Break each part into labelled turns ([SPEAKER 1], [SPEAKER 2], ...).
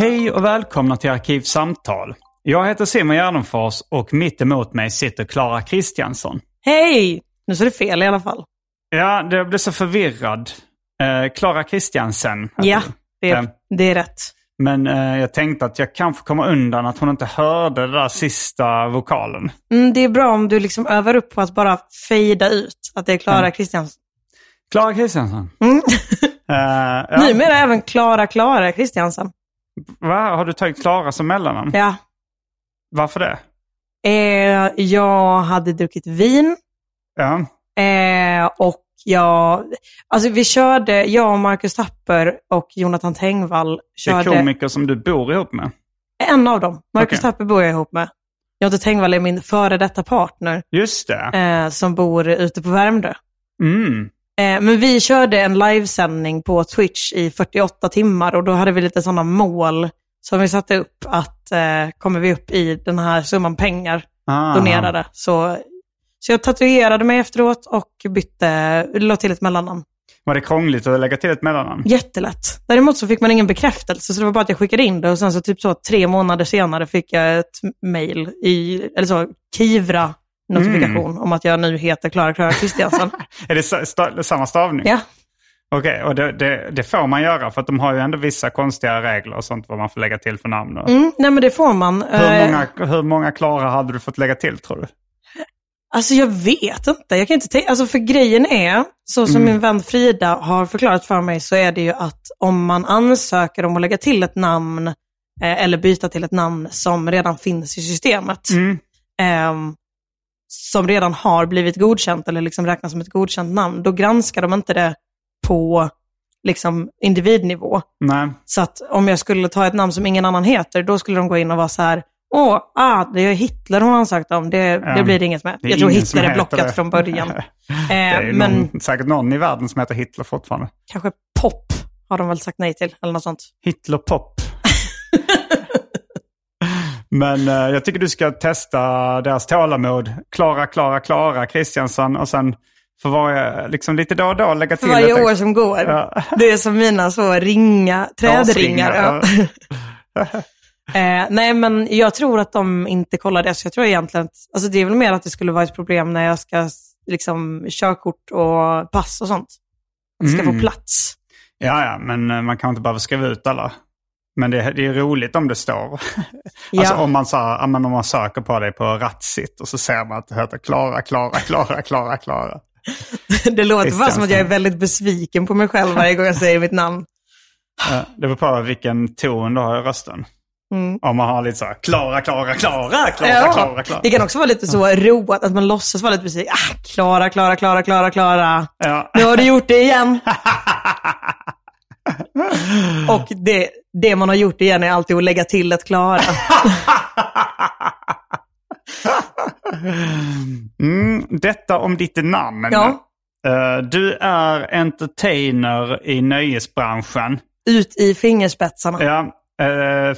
[SPEAKER 1] Hej och välkomna till Arkivsamtal. Jag heter Simon Gärdenfors och mitt emot mig sitter Klara Kristiansson.
[SPEAKER 2] Hej! Nu är det fel i alla fall.
[SPEAKER 1] Ja, det blev så förvirrad. Eh, Klara Kristiansen.
[SPEAKER 2] Ja, det är,
[SPEAKER 1] Eh,
[SPEAKER 2] det är rätt.
[SPEAKER 1] Men eh, jag tänkte att jag kanske kommer undan att hon inte hörde den där sista vokalen.
[SPEAKER 2] Mm, det är bra om du liksom övar upp på att bara fejda ut att det är Klara
[SPEAKER 1] Mm.
[SPEAKER 2] Kristiansson.
[SPEAKER 1] Klara Kristiansson.
[SPEAKER 2] Mm.
[SPEAKER 1] Eh, ja.
[SPEAKER 2] Numera även Klara Klara Kristiansson.
[SPEAKER 1] Va? Har du tagit Klara som mellannamn?
[SPEAKER 2] Ja.
[SPEAKER 1] Varför det?
[SPEAKER 2] Eh, jag hade druckit vin
[SPEAKER 1] Ja.
[SPEAKER 2] eh, och jag... Alltså vi körde, jag och Marcus Tapper och Jonathan Tengvall
[SPEAKER 1] Det är
[SPEAKER 2] körde...
[SPEAKER 1] komiker som du bor ihop med.
[SPEAKER 2] En av dem. Marcus
[SPEAKER 1] Okej.
[SPEAKER 2] Tapper bor jag ihop med. Jonathan Tengvall är min före detta partner
[SPEAKER 1] Just det.
[SPEAKER 2] eh, som bor ute på Värmdö.
[SPEAKER 1] Mm.
[SPEAKER 2] Eh, men vi körde en livesändning på Twitch i 48 timmar och då hade vi lite sådana mål som vi satte upp att eh, kommer vi upp i den här summan pengar
[SPEAKER 1] Ah.
[SPEAKER 2] donerade. Så, så jag tatuerade mig efteråt och bytte, la till ett mellannamn.
[SPEAKER 1] Var det krångligt att lägga till ett mellannamn?
[SPEAKER 2] Jättelätt. Däremot så fick man ingen bekräftelse så det var bara att jag skickade in det och sen så typ så tre månader senare fick jag ett mail i, eller så, Kivra notifikation om att jag nu heter Klara Klara Kristiansson.
[SPEAKER 1] Är det sta- samma stavning?
[SPEAKER 2] ja.
[SPEAKER 1] Okej, och det, det, det får man göra för att de har ju ändå vissa konstiga regler och sånt vad man får lägga till för namn. Och.
[SPEAKER 2] Mm, nej men det får man.
[SPEAKER 1] Hur,
[SPEAKER 2] Eh,
[SPEAKER 1] många, hur många Klara hade du fått lägga till tror du?
[SPEAKER 2] Alltså jag vet inte. Jag kan inte tänka, alltså för grejen är, så som min vän Frida har förklarat för mig, så är det ju att om man ansöker om att lägga till ett namn eh, eller byta till ett namn som redan finns i systemet, ehm, som redan har blivit godkänt eller liksom räknas som ett godkänt namn, då granskar de inte det på liksom individnivå.
[SPEAKER 1] Nej.
[SPEAKER 2] Så att om jag skulle ta ett namn som ingen annan heter, då skulle de gå in och vara så här, åh, ah, det är Hitler hon har ansökt om, det, det
[SPEAKER 1] Ja.
[SPEAKER 2] blir det inget med.
[SPEAKER 1] Det
[SPEAKER 2] Jag tror Hitler är blockat
[SPEAKER 1] det.
[SPEAKER 2] från början.
[SPEAKER 1] Det är
[SPEAKER 2] eh, men
[SPEAKER 1] någon, säkert någon i världen som heter Hitler fortfarande.
[SPEAKER 2] kanske pop har de väl sagt nej till, eller något sånt.
[SPEAKER 1] Hitler Pop. Men eh, jag tycker du ska testa deras tålamod. Klara, Klara, Klara Kristiansson och sen för varje, liksom lite då och då lägga
[SPEAKER 2] För
[SPEAKER 1] till
[SPEAKER 2] varje
[SPEAKER 1] ett
[SPEAKER 2] år som går.
[SPEAKER 1] Ja.
[SPEAKER 2] Det är som mina så ringa, trädringar. Ja. eh, nej, men jag tror att de inte kollar det. Så jag tror egentligen att, alltså det är väl mer att det skulle vara ett problem när jag ska liksom körkort och pass och sånt. Att det ska
[SPEAKER 1] Mm.
[SPEAKER 2] få plats.
[SPEAKER 1] Ja, ja, men eh, man kan inte behöva skriva ut alla. Men det, det är roligt om det står.
[SPEAKER 2] Ja.
[SPEAKER 1] Alltså om man, ja, men om man söker på dig på Ratsit och så ser man att det heter Klara, Klara, Klara, Klara, Klara.
[SPEAKER 2] Det låter bara som att jag är väldigt besviken på mig själv varje gång jag säger mitt namn.
[SPEAKER 1] Ja, Det beror på vilken ton du har i rösten. Om man har lite så här, Klara, Klara, Klara, Klara, Klara, Klara.
[SPEAKER 2] Det kan också vara lite så roat att man låtsas vara lite besviken. Ah, Klara, Klara, Klara, Klara, Klara.
[SPEAKER 1] Ja.
[SPEAKER 2] Nu har du gjort det igen. Och det, det man har gjort igen är alltid att lägga till ett Klara.
[SPEAKER 1] Mm, detta om ditt namn.
[SPEAKER 2] Ja.
[SPEAKER 1] Eh, du är entertainer i nöjesbranschen.
[SPEAKER 2] Ut i fingerspetsarna.
[SPEAKER 1] Ja, Eh,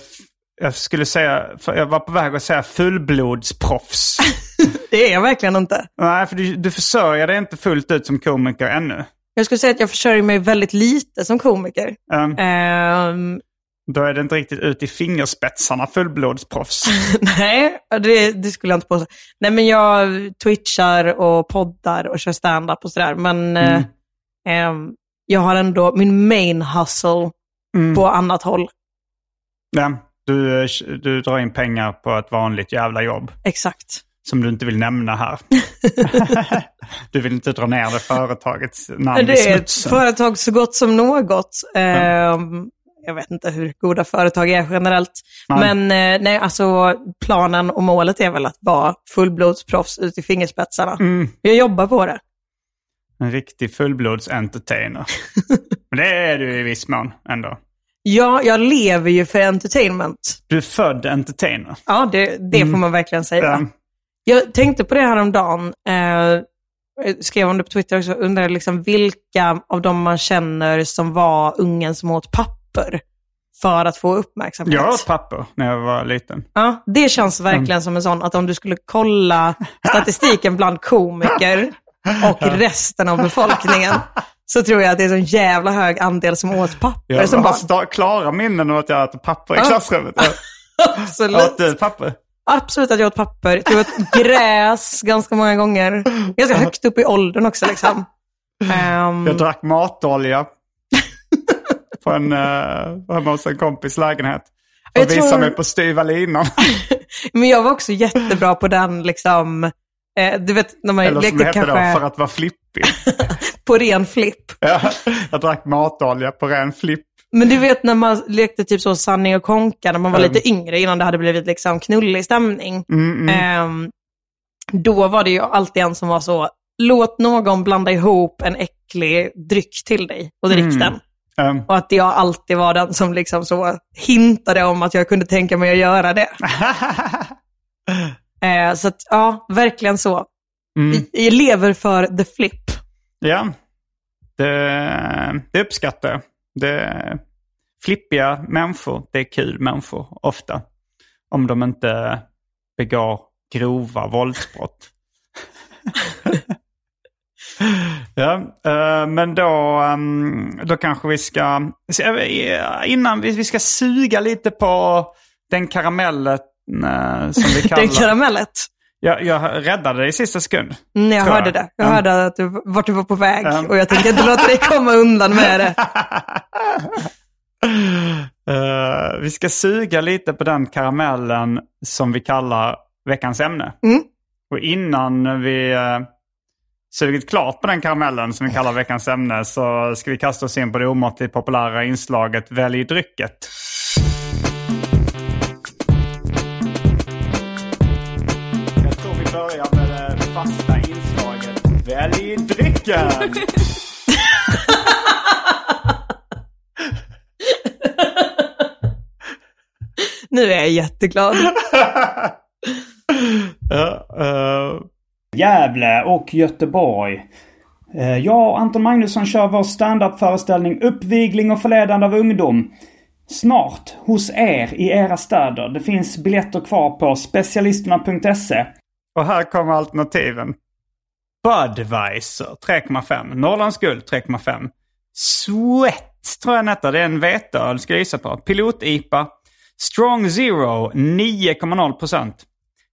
[SPEAKER 1] jag skulle säga, jag var på väg att säga fullblodsproffs.
[SPEAKER 2] Det är jag verkligen inte.
[SPEAKER 1] Nej, för du, du försörjer dig inte fullt ut som komiker ännu.
[SPEAKER 2] Jag skulle säga att jag försörjer mig väldigt lite som komiker.
[SPEAKER 1] Um,
[SPEAKER 2] Ehm,
[SPEAKER 1] Då är det inte riktigt ut i fingerspetsarna fullblodsproffs.
[SPEAKER 2] nej, det, det skulle jag inte påstå. Nej, men jag twitchar och poddar och kör stand-up och sådär. Men
[SPEAKER 1] Mm.
[SPEAKER 2] ehm, jag har ändå min main hustle
[SPEAKER 1] Mm.
[SPEAKER 2] på annat håll.
[SPEAKER 1] Ja, du, eh, du drar in pengar på ett vanligt jävla jobb
[SPEAKER 2] Exakt.
[SPEAKER 1] Som du inte vill nämna här. du vill inte dra ner det företagets namn
[SPEAKER 2] det är ett företag så gott som något. Ehm, Jag vet inte hur goda företag är generellt.
[SPEAKER 1] Nej.
[SPEAKER 2] Men eh, nej, alltså planen och målet är väl att vara fullblodsproffs ut i fingerspetsarna.
[SPEAKER 1] Mm.
[SPEAKER 2] Jag jobbar på det.
[SPEAKER 1] En riktig fullblods-entertainer. Men det är du i viss mån ändå.
[SPEAKER 2] Ja, jag lever ju för entertainment.
[SPEAKER 1] Du är född entertainer.
[SPEAKER 2] Ja, det, det får man verkligen säga.
[SPEAKER 1] Mm. Ja.
[SPEAKER 2] Jag tänkte på det häromdagen. Eh, jag skrev om det på Twitter också. Undrade liksom vilka av dem man känner som var ungen som åt papper för att få uppmärksamhet.
[SPEAKER 1] Jag åt papper när jag var liten.
[SPEAKER 2] Ja, det känns verkligen som en sån att om du skulle kolla statistiken bland komiker och resten av befolkningen så tror jag att det är en sån jävla hög andel som åt papper
[SPEAKER 1] Jag
[SPEAKER 2] som
[SPEAKER 1] har klara minnen av att jag åt papper i klassrummet.
[SPEAKER 2] Absolut.
[SPEAKER 1] åt du papper?
[SPEAKER 2] Absolut att jag åt papper. Jag åt gräs ganska många gånger. Ganska högt upp i åldern också liksom. Ehm,
[SPEAKER 1] Jag drack matolja. på en, uh, hemma hos en kompis lägenhet. Och
[SPEAKER 2] Jag
[SPEAKER 1] visade
[SPEAKER 2] tror-
[SPEAKER 1] mig på styva linan.
[SPEAKER 2] men jag var också jättebra på den liksom, eh, du vet när man
[SPEAKER 1] Eller som det
[SPEAKER 2] lekte kanske
[SPEAKER 1] då, för att vara flippig.
[SPEAKER 2] på ren flipp.
[SPEAKER 1] Ja, jag drack matolja på ren flipp.
[SPEAKER 2] Men du vet när man lekte typ så Sanning och Konka när man var
[SPEAKER 1] Mm.
[SPEAKER 2] lite yngre innan det hade blivit liksom knullig stämning. Ehm, då var det ju alltid en som var så, låt någon blanda ihop en äcklig dryck till dig och drick den.
[SPEAKER 1] Um,
[SPEAKER 2] Och att jag alltid var den som liksom så hintade om att jag kunde tänka mig att göra det. Eh, så att, ja, verkligen så.
[SPEAKER 1] Mm.
[SPEAKER 2] Jag lever för the flip.
[SPEAKER 1] ja, det, det uppskattar jag. Det, flippiga människor, det är kul människor ofta. Om de inte begår grova våldsbrott. ja, eh, men då, ehm, då kanske vi ska, innan vi, vi ska suga lite på den karamellen eh, som vi kallar...
[SPEAKER 2] Den karamellet.
[SPEAKER 1] Jag, jag räddade det i sista sekund.
[SPEAKER 2] Mm, jag hörde
[SPEAKER 1] jag.
[SPEAKER 2] det. Jag
[SPEAKER 1] Ja.
[SPEAKER 2] hörde att du, vart du var på väg
[SPEAKER 1] Ja.
[SPEAKER 2] och jag tänkte inte låta dig komma undan med det.
[SPEAKER 1] Eh, vi ska suga lite på den karamellen som vi kallar veckans ämne.
[SPEAKER 2] Mm.
[SPEAKER 1] Och innan vi uh, sugit klart på den karamellen som vi kallar veckans ämne så ska vi kasta oss in på det omåttligt populära inslaget Välj drycket. Fasta inslaget Välj drycken!
[SPEAKER 2] Nu är jag jätteglad.
[SPEAKER 1] Ja, eh, Gävle och Göteborg. Eh, Jag och Anton Magnusson kör vår standup-föreställning Uppvigling och förledande av ungdom. Snart hos er i era städer. Det finns biljetter kvar på specialisterna.se. Och här kommer alternativen. Budweiser 3,5. Norrlands guld 3,5. Sweat tror jag den heter. Det är en veteöl ska jag gissa på. Pilot-IPA. Strong Zero 9,0%.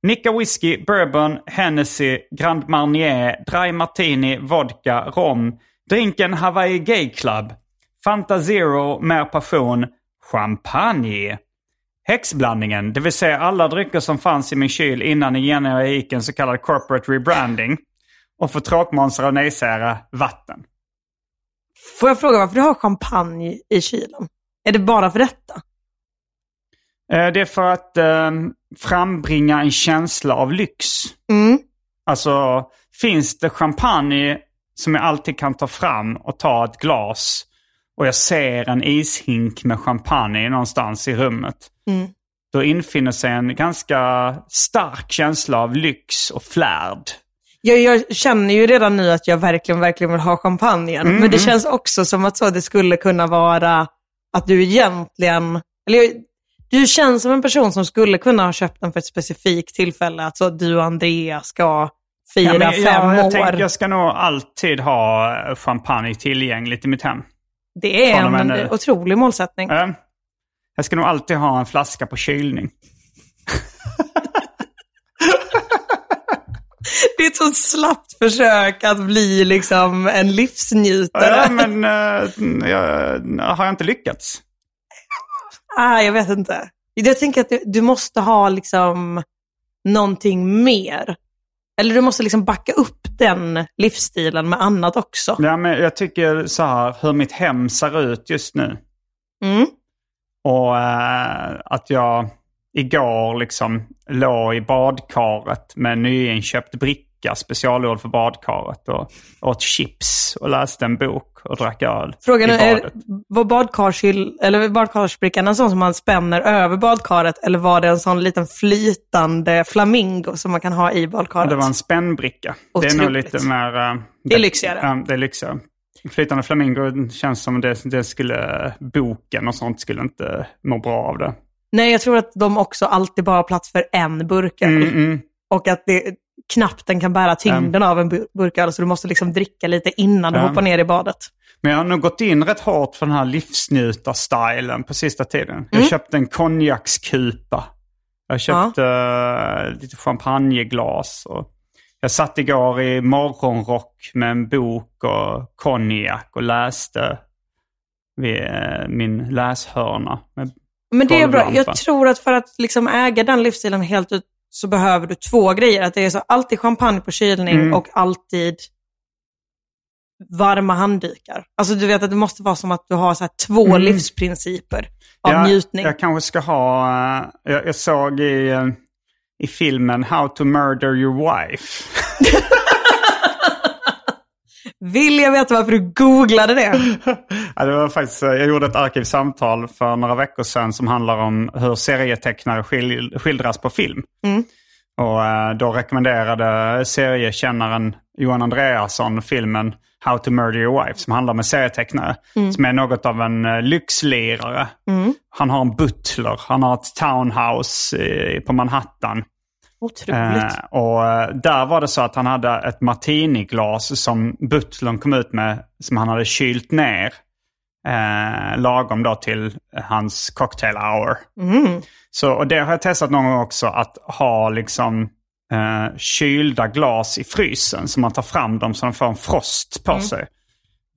[SPEAKER 1] Nicka Whisky, Bourbon, Hennessy, Grand Marnier, Dry Martini, Vodka, Rom, Drinken Hawaii Gay Club, Fanta Zero, Mer Passion, Champagne. Häxblandningen, det vill säga alla drycker som fanns i min kyl innan igen jag gick en så kallad corporate rebranding. Och för tråkmånsar och nejsägare, vatten.
[SPEAKER 2] Får jag fråga varför du har champagne i kylen? Är det bara för detta?
[SPEAKER 1] Eh, Det är för att eh, frambringa en känsla av lyx.
[SPEAKER 2] Mm.
[SPEAKER 1] Alltså, finns det champagne som jag alltid kan ta fram och ta ett glas och jag ser en ishink med champagne någonstans i rummet.
[SPEAKER 2] Mm.
[SPEAKER 1] Då infinner sig en ganska stark känsla av lyx och flärd.
[SPEAKER 2] Jag, jag känner ju redan nu att jag verkligen, verkligen vill ha champagnen.
[SPEAKER 1] Mm,
[SPEAKER 2] Men det känns också som att så det skulle kunna vara att du egentligen, eller jag, Du känns som en person som skulle kunna ha köpt den för ett specifikt tillfälle. Alltså du och Andrea ska fira
[SPEAKER 1] Ja, men
[SPEAKER 2] fem
[SPEAKER 1] jag, jag,
[SPEAKER 2] år.
[SPEAKER 1] tänker, jag ska nog alltid ha champagne tillgängligt i mitt hem.
[SPEAKER 2] det är en otrolig målsättning.
[SPEAKER 1] Eh, Jag ska nog alltid ha en flaska på kylning.
[SPEAKER 2] Det är ett så slappt försök att bli liksom en livsnjutare.
[SPEAKER 1] Ja, men eh, jag, har jag inte lyckats?
[SPEAKER 2] Ah, jag vet inte. Jag tänker att du, du måste ha liksom någonting mer. Eller du måste liksom backa upp den livsstilen med annat också.
[SPEAKER 1] Ja, men jag tycker så här, hur mitt hem ser ut just nu.
[SPEAKER 2] Mm.
[SPEAKER 1] Och eh, att jag igår liksom låg i badkaret med en nyinköpt bricka specialgjord för badkaret. Och åt chips och läste en bok och drack öl
[SPEAKER 2] Frågan är, var badkarshyll, eller badkarsbrickan en sån som man spänner över badkaret eller var det en sån liten flytande flamingo som man kan ha i badkaret?
[SPEAKER 1] det var en spännbricka. Det är nog
[SPEAKER 2] Otroligt.
[SPEAKER 1] lite mer... eh,
[SPEAKER 2] Det är lyxigare.
[SPEAKER 1] Ja, det är lyxigare. Flytande flamingo känns som det, det skulle... Boken och sånt skulle inte må bra av det.
[SPEAKER 2] Nej, jag tror att de också alltid bara har plats för en burköl.
[SPEAKER 1] Mm, mm.
[SPEAKER 2] Och att det, knappt den kan bära tyngden av en bur- burköl, så du måste liksom dricka lite innan du
[SPEAKER 1] Ja.
[SPEAKER 2] hoppar ner i badet.
[SPEAKER 1] Men jag har nog gått in rätt hårt för den här livsnjutar-stilen på sista tiden.
[SPEAKER 2] Mm.
[SPEAKER 1] Jag köpte en konjakskupa. Jag köpte eh, lite champagneglas. Och jag satt igår i morgonrock med en bok och konjak och läste vid eh, min läshörna.
[SPEAKER 2] Men det är bra. Jag tror att för att liksom äga den livsstilen helt ut så behöver du två grejer. Att det är så alltid champagne på kylning
[SPEAKER 1] Mm.
[SPEAKER 2] och alltid varma handdukar. Alltså du vet att det måste vara som att du har så två livsprinciper av
[SPEAKER 1] Mm. Ja,
[SPEAKER 2] njutning.
[SPEAKER 1] Jag kanske ska ha... eh, Jag, jag såg i, eh, i filmen How to murder your wife.
[SPEAKER 2] Vill jag veta varför du googlade det?
[SPEAKER 1] Ja, det var faktiskt, eh, jag gjorde ett arkivsamtal för några veckor sedan som handlar om hur serietecknare skil, skildras på film. Och eh, då rekommenderade seriekännaren Johan Andreasson filmen How to murder your wife som handlar om en serietecknare som är något av en uh, lyxlirare. Han har en butler, han har ett townhouse eh, på Manhattan.
[SPEAKER 2] Otroligt.
[SPEAKER 1] Eh, och där var det så att han hade ett martiniglas som butlern kom ut med som han hade kylt ner. Eh, lagom då till hans cocktail hour. Så, och det har jag testat någon gång också, att ha liksom eh, kylda glas i frysen. Så man tar fram dem så de får en frost på sig.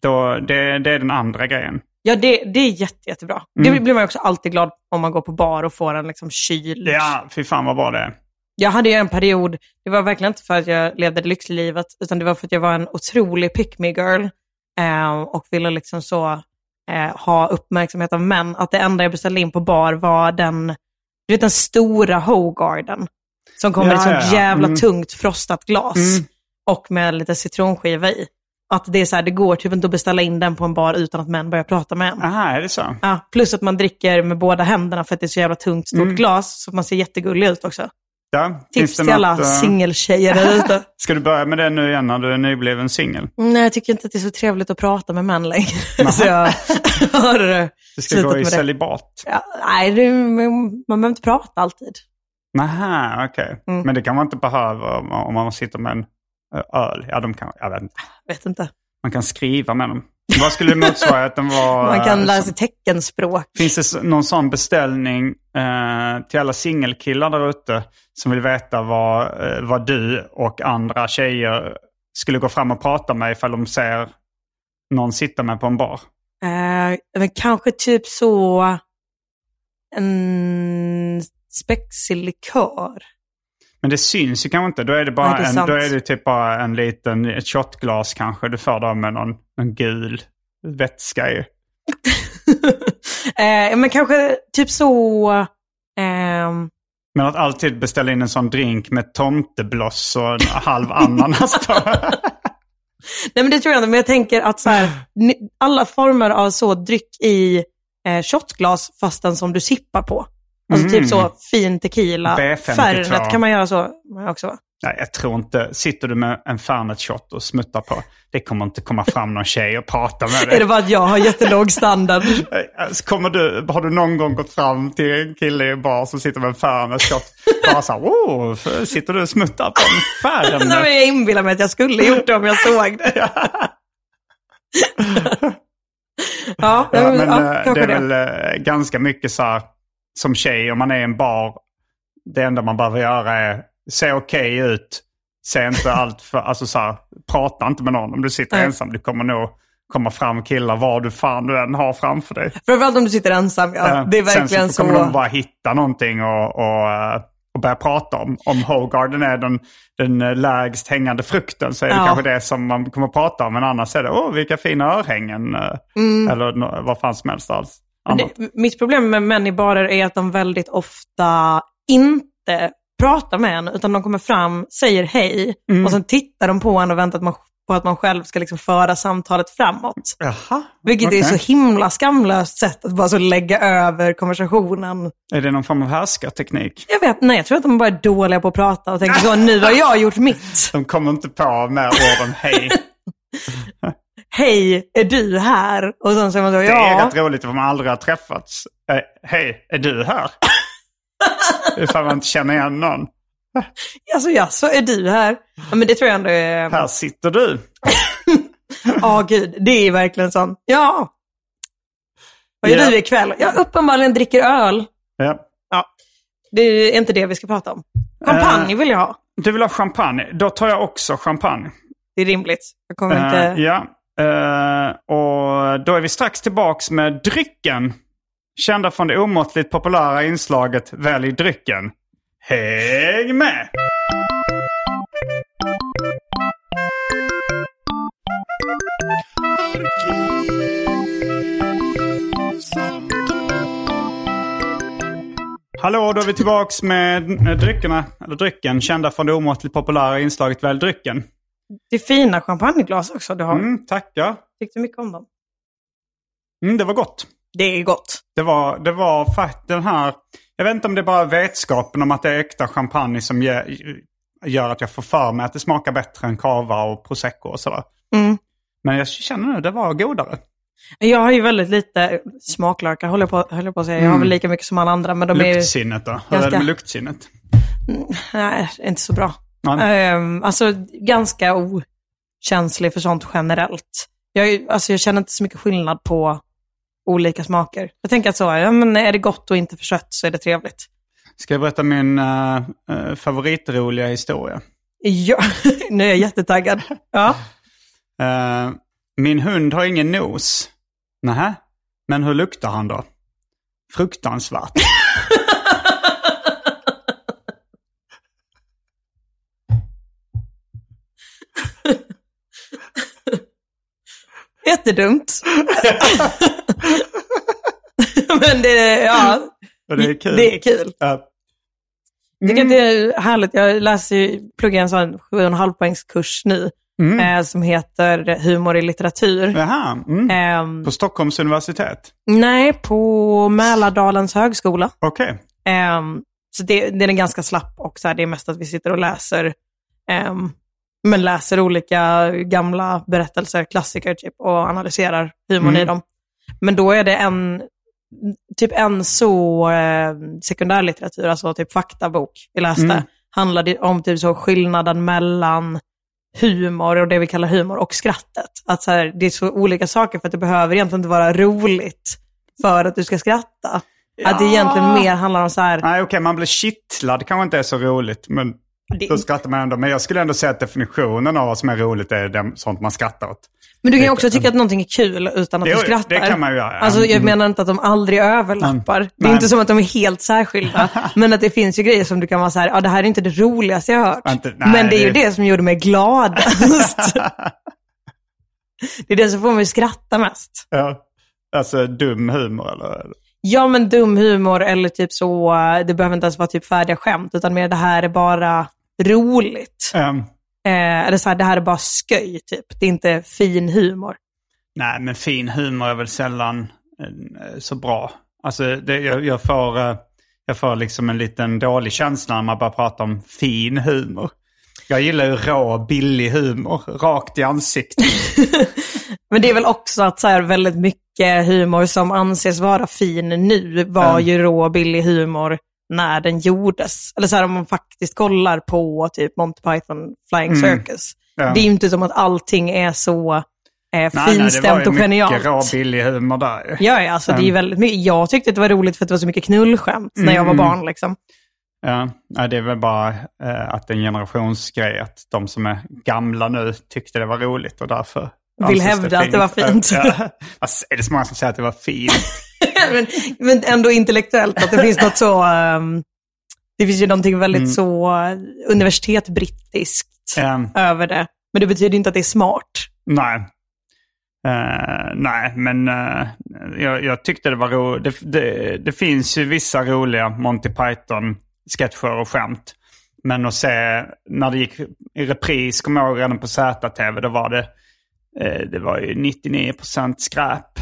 [SPEAKER 1] Då, det, det är den andra grejen.
[SPEAKER 2] Ja, det, det är jätte, jättebra.
[SPEAKER 1] Mm.
[SPEAKER 2] Det blir man också alltid glad om man går på bar och får en liksom kyld.
[SPEAKER 1] Ja, fy fan vad bra det är.
[SPEAKER 2] Jag hade ju en period, det var verkligen inte för att jag levde det lyxlivet, utan det var för att jag var en otrolig pick me girl eh, och ville liksom så eh, ha uppmärksamhet av män. Att det enda jag beställde in på bar var den, du vet den stora Hogarden. Som kommer i ett sånt jävla
[SPEAKER 1] Mm.
[SPEAKER 2] tungt frostat glas. Och med lite citronskiva i. Att det är så här, det går typ inte att beställa in den på en bar utan att män börjar prata med en.
[SPEAKER 1] Aha, är det så?
[SPEAKER 2] Ja, plus att man dricker med båda händerna för att det är så jävla tungt stort
[SPEAKER 1] Mm.
[SPEAKER 2] glas. Så man ser jättegullig ut också.
[SPEAKER 1] Ja,
[SPEAKER 2] Tips till alla
[SPEAKER 1] eh,
[SPEAKER 2] singeltjejer där ute.
[SPEAKER 1] Ska du börja med det nu igen när du är nybliven singel?
[SPEAKER 2] Nej, jag tycker inte att det är så trevligt att prata med män längre. så jag har
[SPEAKER 1] Du ska gå i celibat?
[SPEAKER 2] Ja, nej, det, man behöver inte prata alltid.
[SPEAKER 1] Nähä, okej.
[SPEAKER 2] Mm.
[SPEAKER 1] Men det kan man inte behöva om om man sitter med en eh, öl. Ja, de kan, jag vet inte.
[SPEAKER 2] Vet inte.
[SPEAKER 1] Man kan skriva med dem. Vad skulle motsvarigheten vara?
[SPEAKER 2] Man kan
[SPEAKER 1] eh,
[SPEAKER 2] lära sig teckenspråk.
[SPEAKER 1] Finns det någon sån beställning eh, till alla singelkillar där ute som vill veta vad, eh, vad du och andra tjejer skulle gå fram och prata med ifall de ser någon sitta med på en bar?
[SPEAKER 2] Eh, men kanske typ så en spexig likör.
[SPEAKER 1] Men det syns ju kanske inte. Då är det, bara
[SPEAKER 2] Nej, det är
[SPEAKER 1] en, då är det typ bara en liten ett shotglas kanske. Du får då med någon, någon gul vätska i.
[SPEAKER 2] eh, men kanske typ så... ehm,
[SPEAKER 1] Men att alltid beställa in en sån drink med tomtebloss och en halv ananas på.
[SPEAKER 2] Nej men det tror jag inte, men jag tänker att så här, alla former av så dryck i eh, shotglas fastän som du sippar på. Alltså
[SPEAKER 1] Mm.
[SPEAKER 2] typ så fin tequila.
[SPEAKER 1] B52.
[SPEAKER 2] Fernet kan man göra så också va?
[SPEAKER 1] Nej, jag tror inte. Sitter du med en Fernet shot och smuttar på, det kommer inte komma fram någon tjej och prata med dig.
[SPEAKER 2] Är det bara att jag har jättelåg standard?
[SPEAKER 1] Så kommer du, har du någon gång gått fram till en kille i en bar som sitter med en Fernet shot? Bara så här, oh, sitter du och smuttar på en Fernet?
[SPEAKER 2] Nej, men jag inbillar mig att jag skulle gjort det om jag såg det. ja,
[SPEAKER 1] Ja, men
[SPEAKER 2] ja,
[SPEAKER 1] eh, det är
[SPEAKER 2] det.
[SPEAKER 1] väl eh, ganska mycket så här, som tjej om man är i en bar. Det enda man behöver göra är se okej ut. Se inte allt för, alltså så här, prata inte med någon om du sitter
[SPEAKER 2] Nej.
[SPEAKER 1] ensam. Du kommer nog komma fram killar vad du fan du än har framför dig.
[SPEAKER 2] Framförallt om du sitter ensam, ja. Det är
[SPEAKER 1] Sen
[SPEAKER 2] verkligen
[SPEAKER 1] så
[SPEAKER 2] så.
[SPEAKER 1] kommer de bara hitta någonting och, och, eh, och börja prata om. Om Hogarden är den, den eh, lägst hängande frukten så är det
[SPEAKER 2] Ja.
[SPEAKER 1] kanske det som man kommer prata om. Men annars är det, åh vilka fina örhängen. eh, Eller nå- vad fan som helst alls.
[SPEAKER 2] Det, mitt problem med män i barer är att de väldigt ofta inte pratar med en, utan de kommer fram, säger hej
[SPEAKER 1] Mm.
[SPEAKER 2] och sen tittar de på en och väntar att man, på att man själv ska liksom föra samtalet framåt.
[SPEAKER 1] Jaha.
[SPEAKER 2] Vilket är
[SPEAKER 1] okej.
[SPEAKER 2] så himla skamlöst sätt att bara så lägga över konversationen.
[SPEAKER 1] Är det någon form av härskarteknik?
[SPEAKER 2] Jag vet, nej, jag tror att de bara är dåliga på att prata och tänker så, nu har jag gjort mitt.
[SPEAKER 1] De kommer inte på med orden hej.
[SPEAKER 2] Hej, är du här? Och sen säger man så,
[SPEAKER 1] Det är
[SPEAKER 2] ja.
[SPEAKER 1] rätt roligt för man aldrig har träffats. Eh, hej, är du här? Ifall man inte känner igen någon.
[SPEAKER 2] Alltså ja, så är du här. Ja, men det tror jag ändå är...
[SPEAKER 1] Här sitter du.
[SPEAKER 2] Ja, gud. Det är verkligen sån. Ja. Vad gör
[SPEAKER 1] Ja.
[SPEAKER 2] du ikväll? Jag uppenbarligen dricker öl.
[SPEAKER 1] Ja.
[SPEAKER 2] Ja. Det är inte det vi ska prata om. Champagne
[SPEAKER 1] Eh.
[SPEAKER 2] vill jag ha.
[SPEAKER 1] Du vill ha champagne? Då tar jag också champagne.
[SPEAKER 2] Det är rimligt. Jag kommer
[SPEAKER 1] Eh,
[SPEAKER 2] inte...
[SPEAKER 1] ja, Eh, och då är vi strax tillbaks med drycken. Kända från det omåttligt populära inslaget Välj drycken. Häng med! Hallå, då är vi tillbaks med dryckerna, eller drycken, kända från det omåttligt populära inslaget Välj drycken.
[SPEAKER 2] Det är fina champagneglas också du har.
[SPEAKER 1] Mm, tackar.
[SPEAKER 2] Tyckte mycket om dem.
[SPEAKER 1] Mm, det var gott.
[SPEAKER 2] Det är gott.
[SPEAKER 1] Det var, det var faktiskt den här... Jag vet inte om det är bara vetskapen om att det är äkta champagne som ge, gör att jag får för mig att det smakar bättre än cava och prosecco och sådär.
[SPEAKER 2] Mm.
[SPEAKER 1] Men jag känner nu att det var godare.
[SPEAKER 2] Jag har ju väldigt lite smaklökar, håller på, håller på att säga. Jag har väl lika mycket som alla andra, men de är ju...
[SPEAKER 1] Luktsinnet då? Hur är det med luktsinnet?
[SPEAKER 2] Nej, inte så bra. Ehm, alltså ganska okänslig för sånt generellt. Jag, alltså, jag känner inte så mycket skillnad på olika smaker. Jag tänker att så, ja, men är det gott och inte för sött så är det trevligt.
[SPEAKER 1] Ska jag berätta min uh, favoritroliga historia?
[SPEAKER 2] Ja, nu är jag jättetaggad. Ja.
[SPEAKER 1] Eh, min hund har ingen nos. Nähä, men hur luktar han då? Fruktansvärt.
[SPEAKER 2] Jättedumt. men det, ja,
[SPEAKER 1] Och det är kul.
[SPEAKER 2] det är kul.
[SPEAKER 1] Ja.
[SPEAKER 2] Jag tycker att det är härligt. Jag läser, ju- pluggar en sån sju och en halv poängs kurs nu eh, som heter Humor i litteratur.
[SPEAKER 1] Jaha, mm.
[SPEAKER 2] Ehm,
[SPEAKER 1] På Stockholms universitet?
[SPEAKER 2] nej, på Mälardalens högskola.
[SPEAKER 1] Okej.
[SPEAKER 2] Ehm, så det, det är en ganska slapp och så här, det är mest att vi sitter och läser, ehm, men läser olika gamla berättelser, klassiker typ, och analyserar humorn i dem. Men då är det en, typ en så eh, sekundärlitteratur, alltså typ faktabok vi läste, handlade om typ så skillnaden mellan humor och det vi kallar humor och skrattet. Att så här, det är så olika saker för att det behöver egentligen inte vara roligt för att du ska skratta. Att det egentligen mer handlar om så här,
[SPEAKER 1] Nej, okej, man blir kittlad kanske inte är så roligt. Men
[SPEAKER 2] Det-
[SPEAKER 1] då skrattar man ändå. Men jag skulle ändå säga att definitionen av vad som är roligt är det, sånt man skrattar åt.
[SPEAKER 2] Men du kan ju också tycka att någonting är kul utan att
[SPEAKER 1] Jo,
[SPEAKER 2] du skrattar.
[SPEAKER 1] det kan man ju göra.
[SPEAKER 2] Alltså jag
[SPEAKER 1] Mm.
[SPEAKER 2] menar inte att de aldrig överlappar. Det är
[SPEAKER 1] Nej.
[SPEAKER 2] inte som att de är helt särskilda. men att det finns ju grejer som du kan vara så här, ja det här är inte det roligaste jag har hört.
[SPEAKER 1] Inte- nej,
[SPEAKER 2] men det är ju
[SPEAKER 1] det-
[SPEAKER 2] det som gjorde mig gladast. det är det som får mig att skratta mest.
[SPEAKER 1] Ja. Alltså dum humor eller?
[SPEAKER 2] Ja men dum humor eller typ så, det behöver inte ens vara typ färdiga skämt, utan mer det här är bara roligt.
[SPEAKER 1] Ehm,
[SPEAKER 2] Eh, eller så här, det här är bara sköj typ. Det är inte fin humor.
[SPEAKER 1] nej, men fin humor är väl sällan eh, så bra. Alltså det, jag, jag, får, eh, jag får liksom en liten dålig känsla när man bara pratar om fin humor. Jag gillar ju rå, billig humor, rakt i ansiktet.
[SPEAKER 2] Men det är väl också att så här, väldigt mycket humor som anses vara fin nu var
[SPEAKER 1] Mm.
[SPEAKER 2] ju rå billig humor när den gjordes. Eller så här om man faktiskt kollar på typ Monty Python Flying Circus.
[SPEAKER 1] Mm. Ja.
[SPEAKER 2] Det är ju inte som att allting är så eh,
[SPEAKER 1] Nej, nej, det var
[SPEAKER 2] finstämt
[SPEAKER 1] ju
[SPEAKER 2] och genialt.
[SPEAKER 1] mycket rå, billig humor där.
[SPEAKER 2] Ja, ja, alltså det är
[SPEAKER 1] Mm.
[SPEAKER 2] väldigt mycket. Jag tyckte att det var roligt för att det var så mycket knullskämt när jag var
[SPEAKER 1] Mm.
[SPEAKER 2] barn. Liksom.
[SPEAKER 1] Ja, det är väl bara eh, att det är en generationsgrej. Att de som är gamla nu tyckte det var roligt och därför
[SPEAKER 2] Vill hävda att det var fint.
[SPEAKER 1] Ja, är det så många som säger att det var fint?
[SPEAKER 2] men, men ändå intellektuellt, att det finns något så... ehm, det finns ju någonting väldigt
[SPEAKER 1] Mm.
[SPEAKER 2] så uh, universitet brittiskt
[SPEAKER 1] Ehm,
[SPEAKER 2] över det. Men det betyder inte att det är smart.
[SPEAKER 1] nej. Eh, nej, men eh, jag, jag tyckte det var roligt. Det, det, det finns ju vissa roliga Monty Python-sketcher och skämt. Men att se när det gick i repris, kommer jag ihåg redan på ZTV, då var det, eh, det var ju 99% skräp.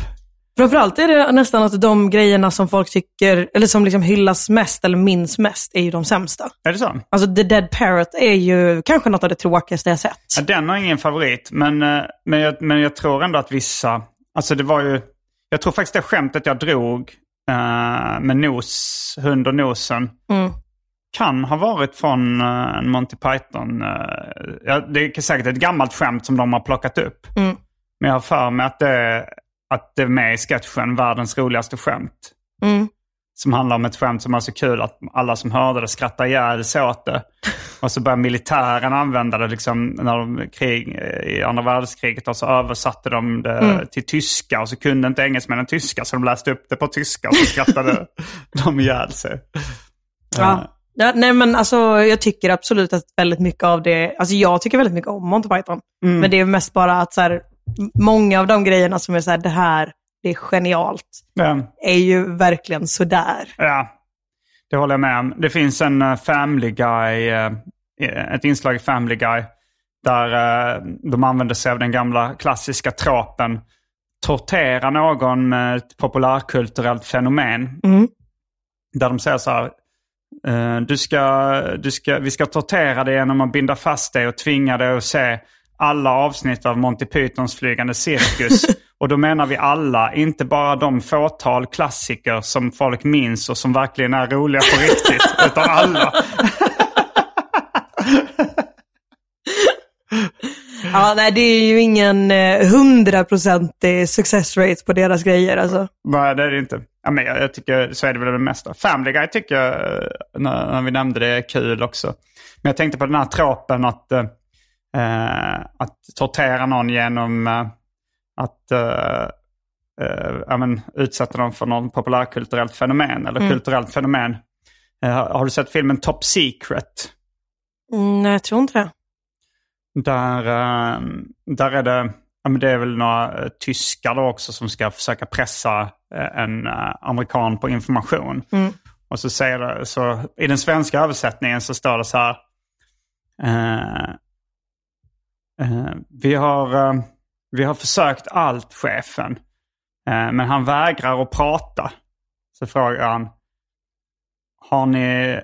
[SPEAKER 2] Framförallt är det nästan att de grejerna som folk tycker, eller som liksom hyllas mest eller minns mest, är ju de sämsta.
[SPEAKER 1] Är det så?
[SPEAKER 2] Alltså The Dead Parrot är ju kanske något av det tråkigaste jag sett.
[SPEAKER 1] Ja, den har ingen favorit, men, eh, men, jag, men jag tror ändå att vissa... Alltså det var ju... Jag tror faktiskt det skämtet jag drog eh, med nos, hund och nosen
[SPEAKER 2] Mm.
[SPEAKER 1] kan ha varit från en Monty Python. eh, ja, det är säkert ett gammalt skämt som de har plockat upp.
[SPEAKER 2] Mm.
[SPEAKER 1] Men jag har för mig att det, att det är med i sketchen Världens roligaste skämt.
[SPEAKER 2] Mm.
[SPEAKER 1] Som handlar om ett skämt som var så kul att alla som hörde det skrattade ihjäl sig åt det. Och så började militären använda det liksom när de krig, i andra världskriget och så översatte de det till tyska och så kunde inte engelsmännen tyska så de läste upp det på tyska och så skrattade de ihjäl sig.
[SPEAKER 2] Ja. Ja, nej men alltså jag tycker absolut att väldigt mycket av det, alltså jag tycker väldigt mycket om Monty Python. Men det är mest bara att så här, många av de grejerna som är så här, det här, det är genialt,
[SPEAKER 1] Ja.
[SPEAKER 2] är ju verkligen sådär.
[SPEAKER 1] Ja, det håller jag med om. Det finns en eh, Family Guy, eh, ett inslag i Family Guy där eh, de använder sig av den gamla klassiska tropen tortera någon med ett populärkulturellt fenomen.
[SPEAKER 2] Mm.
[SPEAKER 1] Där de säger så här, eh, du ska, du ska, vi ska tortera dig genom att binda fast dig och tvinga dig att se alla avsnitt av Monty Pythons flygande cirkus. och då menar vi alla, inte bara de fåtal klassiker som folk minns och som verkligen är roliga på riktigt, utan alla.
[SPEAKER 2] Ja, nej det är ju ingen eh, hundraprocentig success rate på deras grejer alltså.
[SPEAKER 1] Nej, det är det inte. Ja, men jag, jag tycker så är det väl det mesta. Family Guy tycker jag, eh, när, när vi nämnde det, är kul också. Men jag tänkte på den här tropen att, eh, att tortera någon genom eh, att eh, eh, ja, men, utsätta dem för någon populärkulturellt fenomen eller kulturellt fenomen. Eh, har- du sett filmen Top Secret?
[SPEAKER 2] Mm, nej, jag tror inte det.
[SPEAKER 1] Där, eh, där är det, ja, men det är väl några eh, tyskar då också som ska försöka pressa eh, en eh, amerikan på information.
[SPEAKER 2] Mm.
[SPEAKER 1] Och så säger det, så i den svenska översättningen så står det så här. eh, eh, vi, har, eh, vi har försökt allt chefen. Eh, men han vägrar att prata. Så frågar han. Har ni,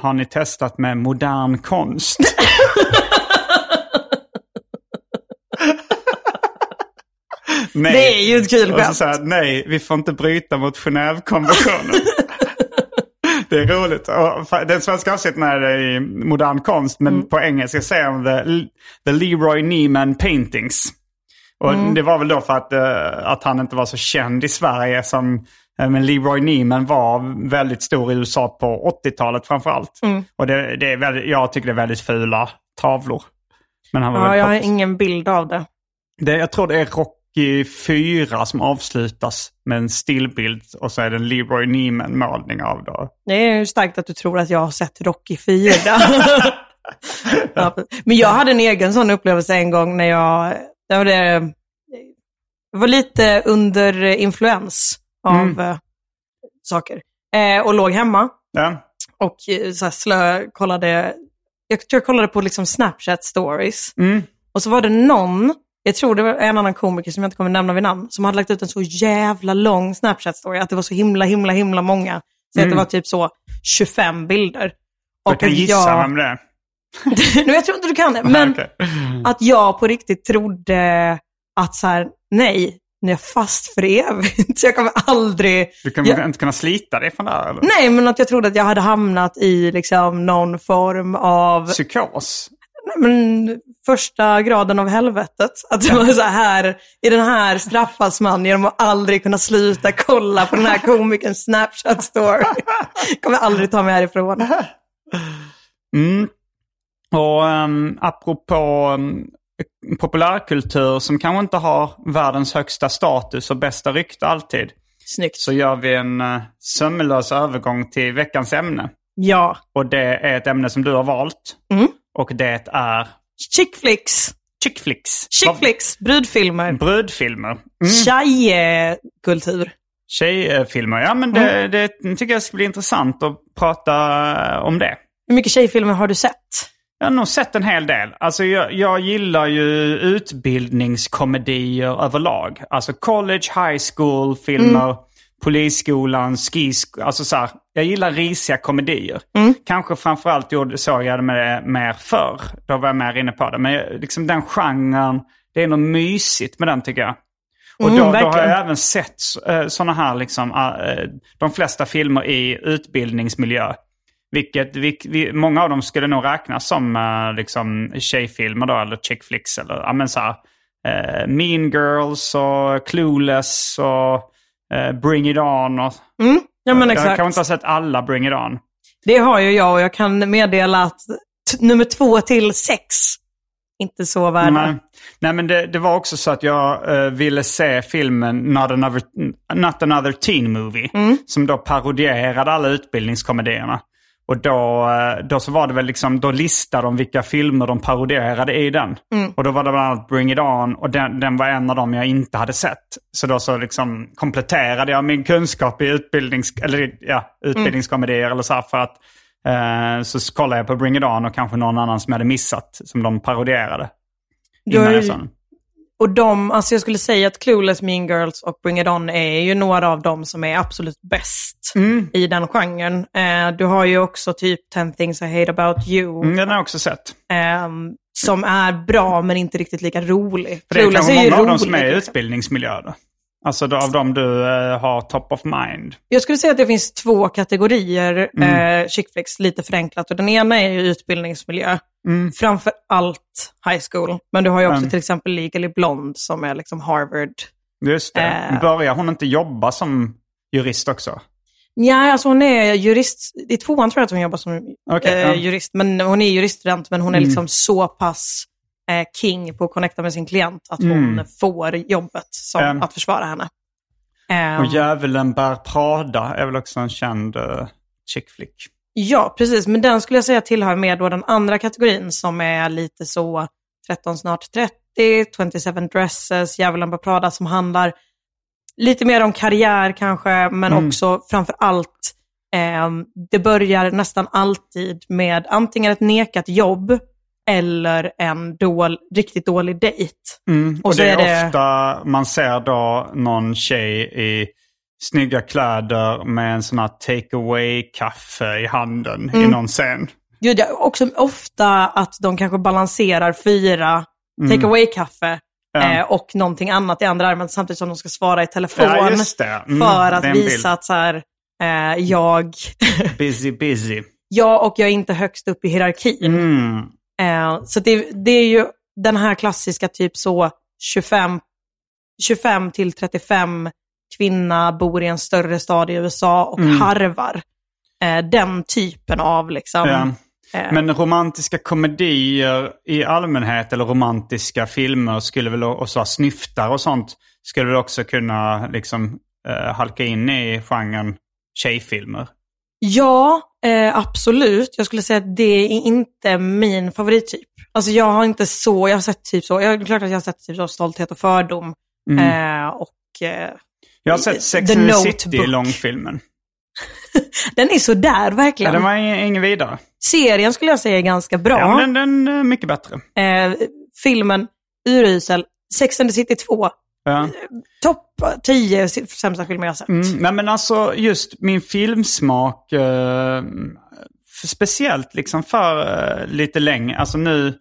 [SPEAKER 1] har ni testat med modern konst? Nej.
[SPEAKER 2] Det är ju ett kul skämt.
[SPEAKER 1] nej, vi får inte bryta mot Genèvekonventionen. det är roligt. Och den svenska avsnitten är i modern konst, men på engelska säger de the, the Leroy Neiman Paintings. Och det var väl då för att, eh, att han inte var så känd i Sverige som eh, men Leroy Neiman var väldigt stor i USA på 80-talet framförallt. Och det, det är väldigt, jag tycker det är väldigt fula tavlor. Men han var
[SPEAKER 2] Ja, jag har ingen bild av det.
[SPEAKER 1] Det, jag tror det är Rocky 4 som avslutas med en stillbild och så är det en Leroy Neiman-målning av det.
[SPEAKER 2] Det är ju starkt att du tror att jag har sett Rocky 4. ja, men jag hade en egen sån upplevelse en gång när jag, det var, det, jag var lite under influens av eh, saker. Eh, och låg hemma
[SPEAKER 1] Ja.
[SPEAKER 2] och eh, så här slö, kollade, jag tror jag kollade på liksom Snapchat stories.
[SPEAKER 1] Mm.
[SPEAKER 2] Och så var det någon, jag tror det var en annan komiker som jag inte kommer nämna vid namn, som hade lagt ut en så jävla lång Snapchat-story, att det var så himla, himla, himla många. Så att det var typ så 25 bilder.
[SPEAKER 1] Jag kan gissa
[SPEAKER 2] jag,
[SPEAKER 1] vem det är.
[SPEAKER 2] nu, jag tror inte du kan det, men
[SPEAKER 1] Okej.
[SPEAKER 2] att jag på riktigt trodde att så här, nej, nu är jag fast för evigt. Så jag kommer aldrig...
[SPEAKER 1] Du kommer
[SPEAKER 2] Ja.
[SPEAKER 1] inte kunna slita dig från det här? Eller?
[SPEAKER 2] Nej, men att jag trodde att jag hade hamnat i liksom någon form av
[SPEAKER 1] Psykos?
[SPEAKER 2] Men, första graden av helvetet. Att det var så här, i den här straffas man genom att aldrig kunna sluta kolla på den här komikerns Snapchat story. kommer aldrig ta mig härifrån.
[SPEAKER 1] Mm. Och um, apropå um, populärkultur som kanske inte har världens högsta status och bästa rykte alltid.
[SPEAKER 2] Snyggt.
[SPEAKER 1] Så gör vi en uh, sömlös övergång till veckans ämne.
[SPEAKER 2] Ja.
[SPEAKER 1] Och det är ett ämne som du har valt.
[SPEAKER 2] Mm.
[SPEAKER 1] Och det är
[SPEAKER 2] Chick flicks.
[SPEAKER 1] chick flicks.
[SPEAKER 2] Chick flicks, brudfilmer.
[SPEAKER 1] Brudfilmer. Mm.
[SPEAKER 2] Tjejkultur.
[SPEAKER 1] Tjejfilmer. Ja men det, det tycker jag ska bli intressant att prata om det.
[SPEAKER 2] Hur mycket tjejfilmer har du sett?
[SPEAKER 1] Jag har nog sett en hel del. Alltså jag, jag gillar ju utbildningskomedier överlag. Alltså college, high school, filmer, polisskolan, ski Alltså så här, jag gillar risiga komedier. Kanske framförallt gjorde, såg jag det med mer förr. Då var jag mer inne på det. Men liksom den genren, det är något mysigt med den tycker jag. Och
[SPEAKER 2] Mm,
[SPEAKER 1] då, då har jag även sett uh, sådana här, liksom, eh, de flesta filmer i utbildningsmiljö. Vilket, vilk, vi, många av dem skulle nog räknas som uh, liksom, tjejfilmer då, eller chick flicks. Eller, ja, men så här, eh, mean Girls och Clueless och eh, Bring It On. Och,
[SPEAKER 2] Ja men
[SPEAKER 1] jag
[SPEAKER 2] exakt.
[SPEAKER 1] kan inte ha sett alla Bring It On.
[SPEAKER 2] Det har ju jag och jag kan meddela att nummer två till sex, inte så värda.
[SPEAKER 1] Nej, Nej men det, det var också så att jag eh, ville se filmen Not Another, Not Another Teen Movie. Som då parodierade alla utbildningskomedierna. Och då, eh, då så var det väl liksom, då listade de vilka filmer de parodierade i den. Och då var det bland annat Bring It On och den, den var en av dem jag inte hade sett. Så då så liksom kompletterade jag min kunskap i utbildnings, eller, ja, utbildningskomedier eller så här för att eh, så kollade jag på Bring It On och kanske någon annan som jag hade missat som de parodierade.
[SPEAKER 2] Du har ju-. Och de, alltså jag skulle säga att Clueless, Mean Girls och Bring It On är ju några av dem som är absolut bäst
[SPEAKER 1] Mm.
[SPEAKER 2] i den genren. Eh, du har ju också typ 10 things I hate about you,
[SPEAKER 1] Mm, den har jag också sett.
[SPEAKER 2] ehm, som är bra men inte riktigt lika rolig.
[SPEAKER 1] För det är kanske
[SPEAKER 2] ju
[SPEAKER 1] många av dem
[SPEAKER 2] rolig,
[SPEAKER 1] som är i
[SPEAKER 2] liksom.
[SPEAKER 1] Alltså av dem du eh, har top of mind.
[SPEAKER 2] Jag skulle säga att det finns två kategorier
[SPEAKER 1] Mm.
[SPEAKER 2] eh, chick flicks, lite förenklat. Och den ena är utbildningsmiljö. Framför allt high school. Men du har ju också
[SPEAKER 1] Mm.
[SPEAKER 2] till exempel Legally Blonde som är liksom Harvard.
[SPEAKER 1] Just det.
[SPEAKER 2] Eh.
[SPEAKER 1] Börjar hon inte jobba som jurist också?
[SPEAKER 2] Ja, alltså hon är jurist. I tvåan tror jag att hon jobbar som
[SPEAKER 1] Okej,
[SPEAKER 2] eh,
[SPEAKER 1] ja. Mm.
[SPEAKER 2] jurist. Men hon är juriststudent, men hon är liksom så pass king på att connecta med sin klient att hon
[SPEAKER 1] Mm.
[SPEAKER 2] får jobbet som
[SPEAKER 1] Ehm.
[SPEAKER 2] att försvara henne. Ehm,
[SPEAKER 1] Och Djävulen bär Prada är väl också en känd uh, chick flick.
[SPEAKER 2] Ja, precis. Men den skulle jag säga tillhör mer då den andra kategorin som är lite så 13 snart 30, 27 dresses, Djävulen på Prada som handlar lite mer om karriär kanske, men också framför allt ehm, det börjar nästan alltid med antingen ett nekat jobb eller en dål, riktigt dålig dejt.
[SPEAKER 1] Och,
[SPEAKER 2] Och så
[SPEAKER 1] det är,
[SPEAKER 2] det-
[SPEAKER 1] ofta man ser då någon tjej i snygga kläder med en sån här take away-kaffe i handen
[SPEAKER 2] Mm.
[SPEAKER 1] i någon scen.
[SPEAKER 2] Gud, ja, också ofta att de kanske balanserar fyra take away-kaffe
[SPEAKER 1] Mm. Ja.
[SPEAKER 2] eh, och någonting annat i andra armen samtidigt som de ska svara i telefon.
[SPEAKER 1] Ja. Mm,
[SPEAKER 2] för att
[SPEAKER 1] en bild.
[SPEAKER 2] visa att så här, eh, jag,
[SPEAKER 1] Busy, busy.
[SPEAKER 2] jag och jag är inte högst upp i hierarkin.
[SPEAKER 1] Mm.
[SPEAKER 2] Eh, så det, det är ju den här klassiska typ så 25, 25 till 35 kvinna bor i en större stad i USA och
[SPEAKER 1] Mm.
[SPEAKER 2] harvar. Eh, den typen av liksom.
[SPEAKER 1] Ja.
[SPEAKER 2] eh,
[SPEAKER 1] Men romantiska komedier i allmänhet eller romantiska filmer skulle väl och så snyftar och sånt skulle väl också kunna liksom eh, halka in i genren tjejfilmer.
[SPEAKER 2] Ja, eh, absolut. Jag skulle säga att det är inte min favorittyp. Alltså jag har inte så, jag har sett typ så, jag, klart att jag har sett typ så Stolthet och fördom. Eh, och eh,
[SPEAKER 1] Jag har sett Sex and the. City, långfilmen.
[SPEAKER 2] den är så där
[SPEAKER 1] Ja,
[SPEAKER 2] verkligen.
[SPEAKER 1] den var ing- ingen vidare.
[SPEAKER 2] Serien skulle jag säga är ganska bra.
[SPEAKER 1] Ja, men den, den är mycket bättre.
[SPEAKER 2] eh, filmen, urusel. Sex and the City 2,
[SPEAKER 1] Ja.
[SPEAKER 2] topp 10 sämsta filmer jag sett.
[SPEAKER 1] Mm, nej men alltså just min filmsmak eh, speciellt liksom för uh, lite länge. Alltså nu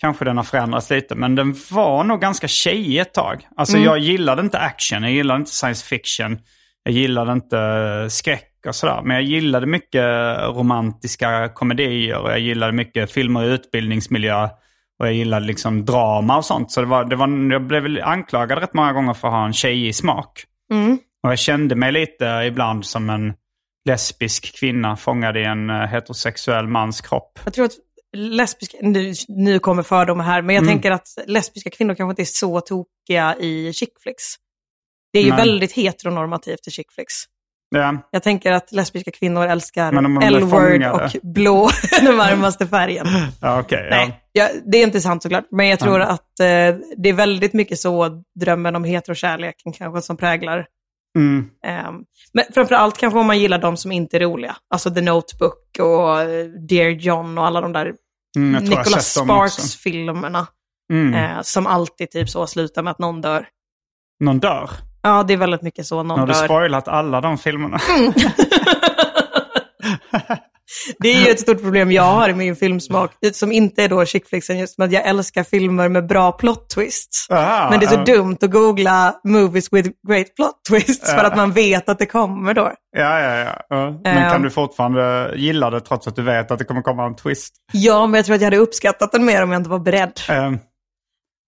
[SPEAKER 1] kanske den har förändrats lite. Men den var nog ganska tjejig ett tag. Alltså mm. jag gillade inte action, jag gillade inte science fiction. Jag gillade inte skräck och sådär. Men jag gillade mycket romantiska komedier och jag gillade mycket filmer i utbildningsmiljö. Och jag gillade liksom drama och sånt. Så det var, det var, jag blev anklagad rätt många gånger för att ha en tjejig smak.
[SPEAKER 2] Mm.
[SPEAKER 1] Och jag kände mig lite ibland som en lesbisk kvinna fångad i en eh, heterosexuell mans kropp.
[SPEAKER 2] Jag tror att lesbiska, nu, nu kommer fördomar här, men jag mm. tänker att lesbiska kvinnor kanske inte är så tokiga i chick flicks. Det är ju Nej. väldigt heteronormativt i chick flicks.
[SPEAKER 1] Ja.
[SPEAKER 2] Jag tänker att lesbiska kvinnor älskar L-word och blå, den varmaste färgen.
[SPEAKER 1] Ja, okay,
[SPEAKER 2] Nej, ja. det är inte sant såklart. Men jag tror ja. att eh, det är väldigt mycket så drömmen om heterokärleken kanske som präglar.
[SPEAKER 1] Mm.
[SPEAKER 2] Um, men framförallt kanske om man gillar de som inte är roliga. Alltså The Notebook och eh, Dear John och alla de där mm, Nicholas Sparks-filmerna.
[SPEAKER 1] Mm.
[SPEAKER 2] Eh, som alltid typ så slutar med att någon dör.
[SPEAKER 1] Någon dör?
[SPEAKER 2] Ja, det är väldigt mycket så. Någon
[SPEAKER 1] har
[SPEAKER 2] du
[SPEAKER 1] dör. spoilat alla de filmerna?
[SPEAKER 2] Det är ju ett stort problem jag har i min filmsmak, som inte är då chick flicksen, just med att jag älskar filmer med bra plot twists.
[SPEAKER 1] Aha,
[SPEAKER 2] Men det är så uh. dumt att googla movies with great plot twists uh. för att man vet att det kommer då.
[SPEAKER 1] Ja, ja, ja. Uh. Men kan du fortfarande gilla det trots att du vet att det kommer komma en twist?
[SPEAKER 2] Ja, men jag tror att jag hade uppskattat den mer om jag inte var beredd.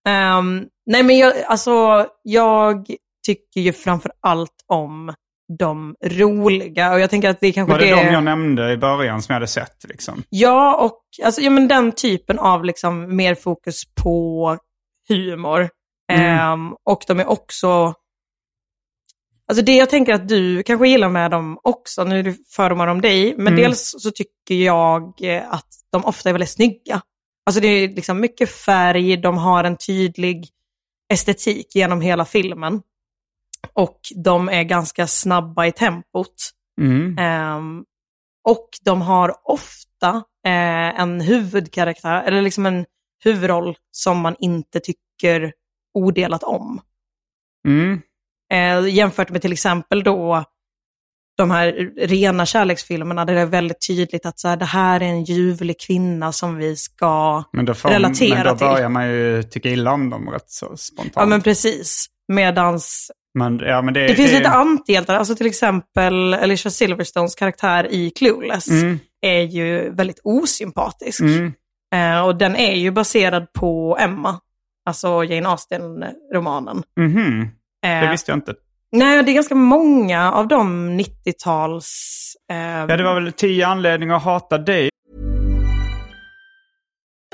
[SPEAKER 2] Um, nej, men jag, alltså, jag tycker ju framför allt om de roliga. Och jag tänker att det kanske
[SPEAKER 1] Var det,
[SPEAKER 2] det
[SPEAKER 1] de jag nämnde i början som jag hade sett? Liksom?
[SPEAKER 2] Ja, och alltså, ja, men den typen av liksom, mer fokus på humor. Mm. Um, och de är också... Alltså det jag tänker att du kanske gillar med dem också, nu är det fördomar om dig, men mm. dels så tycker jag att de ofta är väldigt snygga. Alltså det är liksom mycket färg, de har en tydlig estetik genom hela filmen. Och de är ganska snabba i tempot.
[SPEAKER 1] Mm.
[SPEAKER 2] Um, och de har ofta uh, en huvudkaraktär, eller liksom en huvudroll som man inte tycker odelat om.
[SPEAKER 1] Mm.
[SPEAKER 2] Uh, jämfört med till exempel då de här rena kärleksfilmerna där det är väldigt tydligt att så här, det här är en ljuvlig kvinna som vi ska
[SPEAKER 1] men får,
[SPEAKER 2] relatera till. Men
[SPEAKER 1] då börjar man ju tycka illa om dem rätt så spontant.
[SPEAKER 2] Ja men precis. Medans
[SPEAKER 1] men, ja, men det,
[SPEAKER 2] det finns det... lite antihjältar, alltså till exempel Alicia Silverstones karaktär i Clueless
[SPEAKER 1] mm.
[SPEAKER 2] är ju väldigt osympatisk.
[SPEAKER 1] Mm.
[SPEAKER 2] Eh, och den är ju baserad på Emma, alltså Jane Austen-romanen.
[SPEAKER 1] Mm -hmm. eh, det visste jag inte.
[SPEAKER 2] Nej, det är ganska många av de 90-tals...
[SPEAKER 1] Eh... Ja, det var väl tio anledningar att hata dig.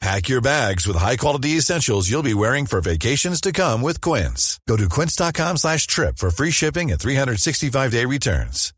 [SPEAKER 3] Pack your bags with high-quality essentials you'll be wearing for vacations to come with Quince. Go to quince.com slash trip for free shipping and 365-day returns.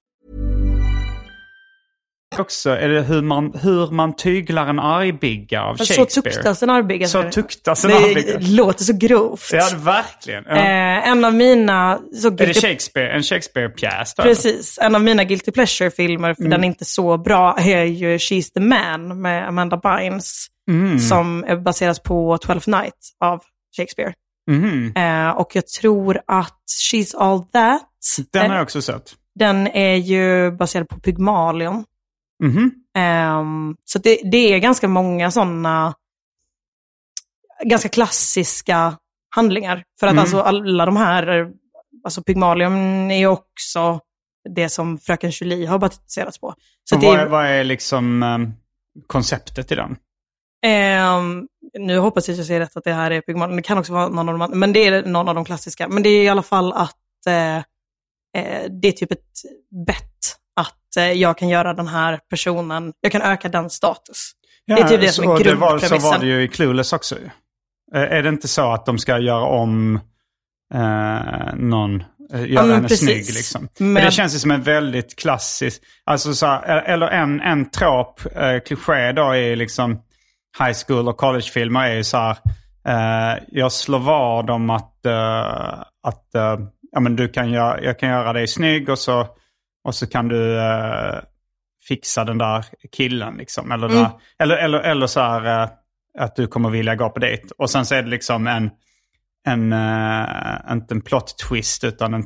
[SPEAKER 1] Också är det hur man, hur man tyglar en argbigga av Shakespeare.
[SPEAKER 2] Så tuktas en argbigga.
[SPEAKER 1] Så tuktas en argbigga.
[SPEAKER 2] Det låter så grovt.
[SPEAKER 1] Ja, verkligen. Ja.
[SPEAKER 2] Eh, en av mina... Så
[SPEAKER 1] är det Shakespeare, en Shakespeare-pjäs?
[SPEAKER 2] Precis. En av mina Guilty Pleasure-filmer, för mm. den är inte så bra, är ju She's the Man med Amanda Bynes.
[SPEAKER 1] Mm.
[SPEAKER 2] Som baseras på Twelfth Night av Shakespeare.
[SPEAKER 1] Mhm.
[SPEAKER 2] Eh, och jag tror att She's All That,
[SPEAKER 1] Den har
[SPEAKER 2] eh,
[SPEAKER 1] jag också sett.
[SPEAKER 2] den är ju baserad på Pygmalion.
[SPEAKER 1] Mhm.
[SPEAKER 2] Ehm, så det, det är ganska många sådana ganska klassiska handlingar. För att
[SPEAKER 1] Mm.
[SPEAKER 2] alltså alla de här, alltså Pygmalion är ju också det som Fröken Julie har baserats på. Så det
[SPEAKER 1] vad, är,
[SPEAKER 2] är,
[SPEAKER 1] vad är liksom ehm, konceptet i den?
[SPEAKER 2] Ehm, nu hoppas jag att jag säger rätt att det här är Pygmalion, det kan också vara någon av de andra, men det är någon av de klassiska. Men det är i alla fall att eh, eh, det är typ ett bett att eh, jag kan göra den här personen, jag kan öka den status. Det är typ det som är
[SPEAKER 1] var, så
[SPEAKER 2] grundpremissen.
[SPEAKER 1] var det ju i Clueless också. Är det inte så att de ska göra om någon, göra
[SPEAKER 2] men
[SPEAKER 1] henne
[SPEAKER 2] precis.
[SPEAKER 1] snygg liksom?
[SPEAKER 2] Men-
[SPEAKER 1] Men... Det känns ju som en väldigt klassisk, alltså så här, eller en, en trop, eh, kliché då är liksom high school och collegefilmer är ju så här, eh, jag slår vad om att, eh, att eh, ja, men du kan göra, jag kan göra dig snygg och så, och så kan du eh, fixa den där killen. Liksom. Eller,
[SPEAKER 2] Mm.
[SPEAKER 1] där, eller, eller, eller så här eh, att du kommer vilja gå på dejt. Och sen så är det liksom en, en eh, inte en plot twist utan en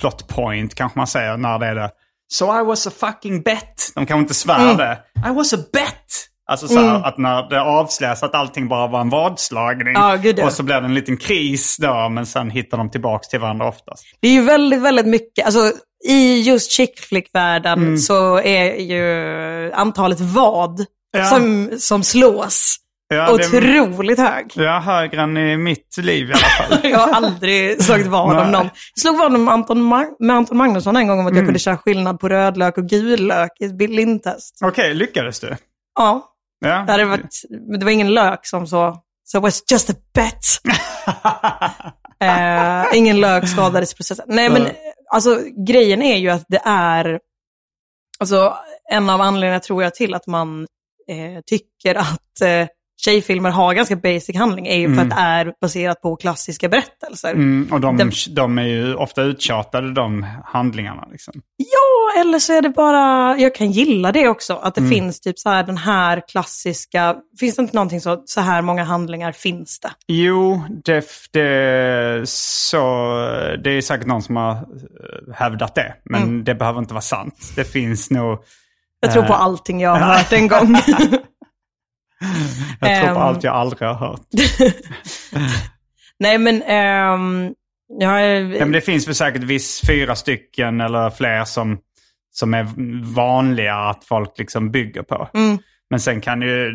[SPEAKER 1] plot point kanske man säger när det är det. So I was a fucking bet. De kanske inte svär
[SPEAKER 2] Mm.
[SPEAKER 1] det. I was a bet. Alltså så här, att när det avslöjas att allting bara var en vadslagning.
[SPEAKER 2] Ja.
[SPEAKER 1] Och så blir det en liten kris då, men sen hittar de tillbaka till varandra oftast.
[SPEAKER 2] Det är ju väldigt, väldigt mycket, alltså i just chick flick-världen
[SPEAKER 1] Mm.
[SPEAKER 2] så är ju antalet vad
[SPEAKER 1] Ja.
[SPEAKER 2] som, som slås
[SPEAKER 1] Ja, det-
[SPEAKER 2] otroligt hög.
[SPEAKER 1] Ja, högre än i mitt liv i alla fall.
[SPEAKER 2] Jag har aldrig slagit vad om någon. Jag slog vad om Anton Ma- med Anton Magnusson en gång om att
[SPEAKER 1] Mm.
[SPEAKER 2] jag kunde köra skillnad på rödlök och gul lök i ett blindtest.
[SPEAKER 1] Okej, lyckades du?
[SPEAKER 2] Ja,
[SPEAKER 1] Ja.
[SPEAKER 2] det, hade varit, men det var ingen lök som så, so it was just a bet. Eh, ingen lök skadades i processen. Nej, men alltså grejen är ju att det är, alltså en av anledningarna tror jag till att man eh, tycker att eh, tjejfilmer har ganska basic handling är ju för att det är baserat på klassiska berättelser.
[SPEAKER 1] Mm, och de,
[SPEAKER 2] Den-
[SPEAKER 1] de är ju ofta uttjatade de handlingarna. Liksom.
[SPEAKER 2] Ja, eller så är det bara, jag kan gilla det också, att det
[SPEAKER 1] Mm.
[SPEAKER 2] finns typ så här den här klassiska, finns det inte någonting så, så här många handlingar finns det?
[SPEAKER 1] Jo, det, det, så, det är säkert någon som har eh, hävdat det. Men
[SPEAKER 2] Mm.
[SPEAKER 1] det behöver inte vara sant. Det finns nog...
[SPEAKER 2] Jag tror på
[SPEAKER 1] Eh.
[SPEAKER 2] allting jag har hört en gång.
[SPEAKER 1] Jag tror på
[SPEAKER 2] Ehm.
[SPEAKER 1] allt jag aldrig har hört.
[SPEAKER 2] Nej men, ehm, jag är,
[SPEAKER 1] Ja, men det finns väl säkert viss fyra stycken eller fler som, som är vanliga att folk liksom bygger på.
[SPEAKER 2] Mm.
[SPEAKER 1] Men sen kan ju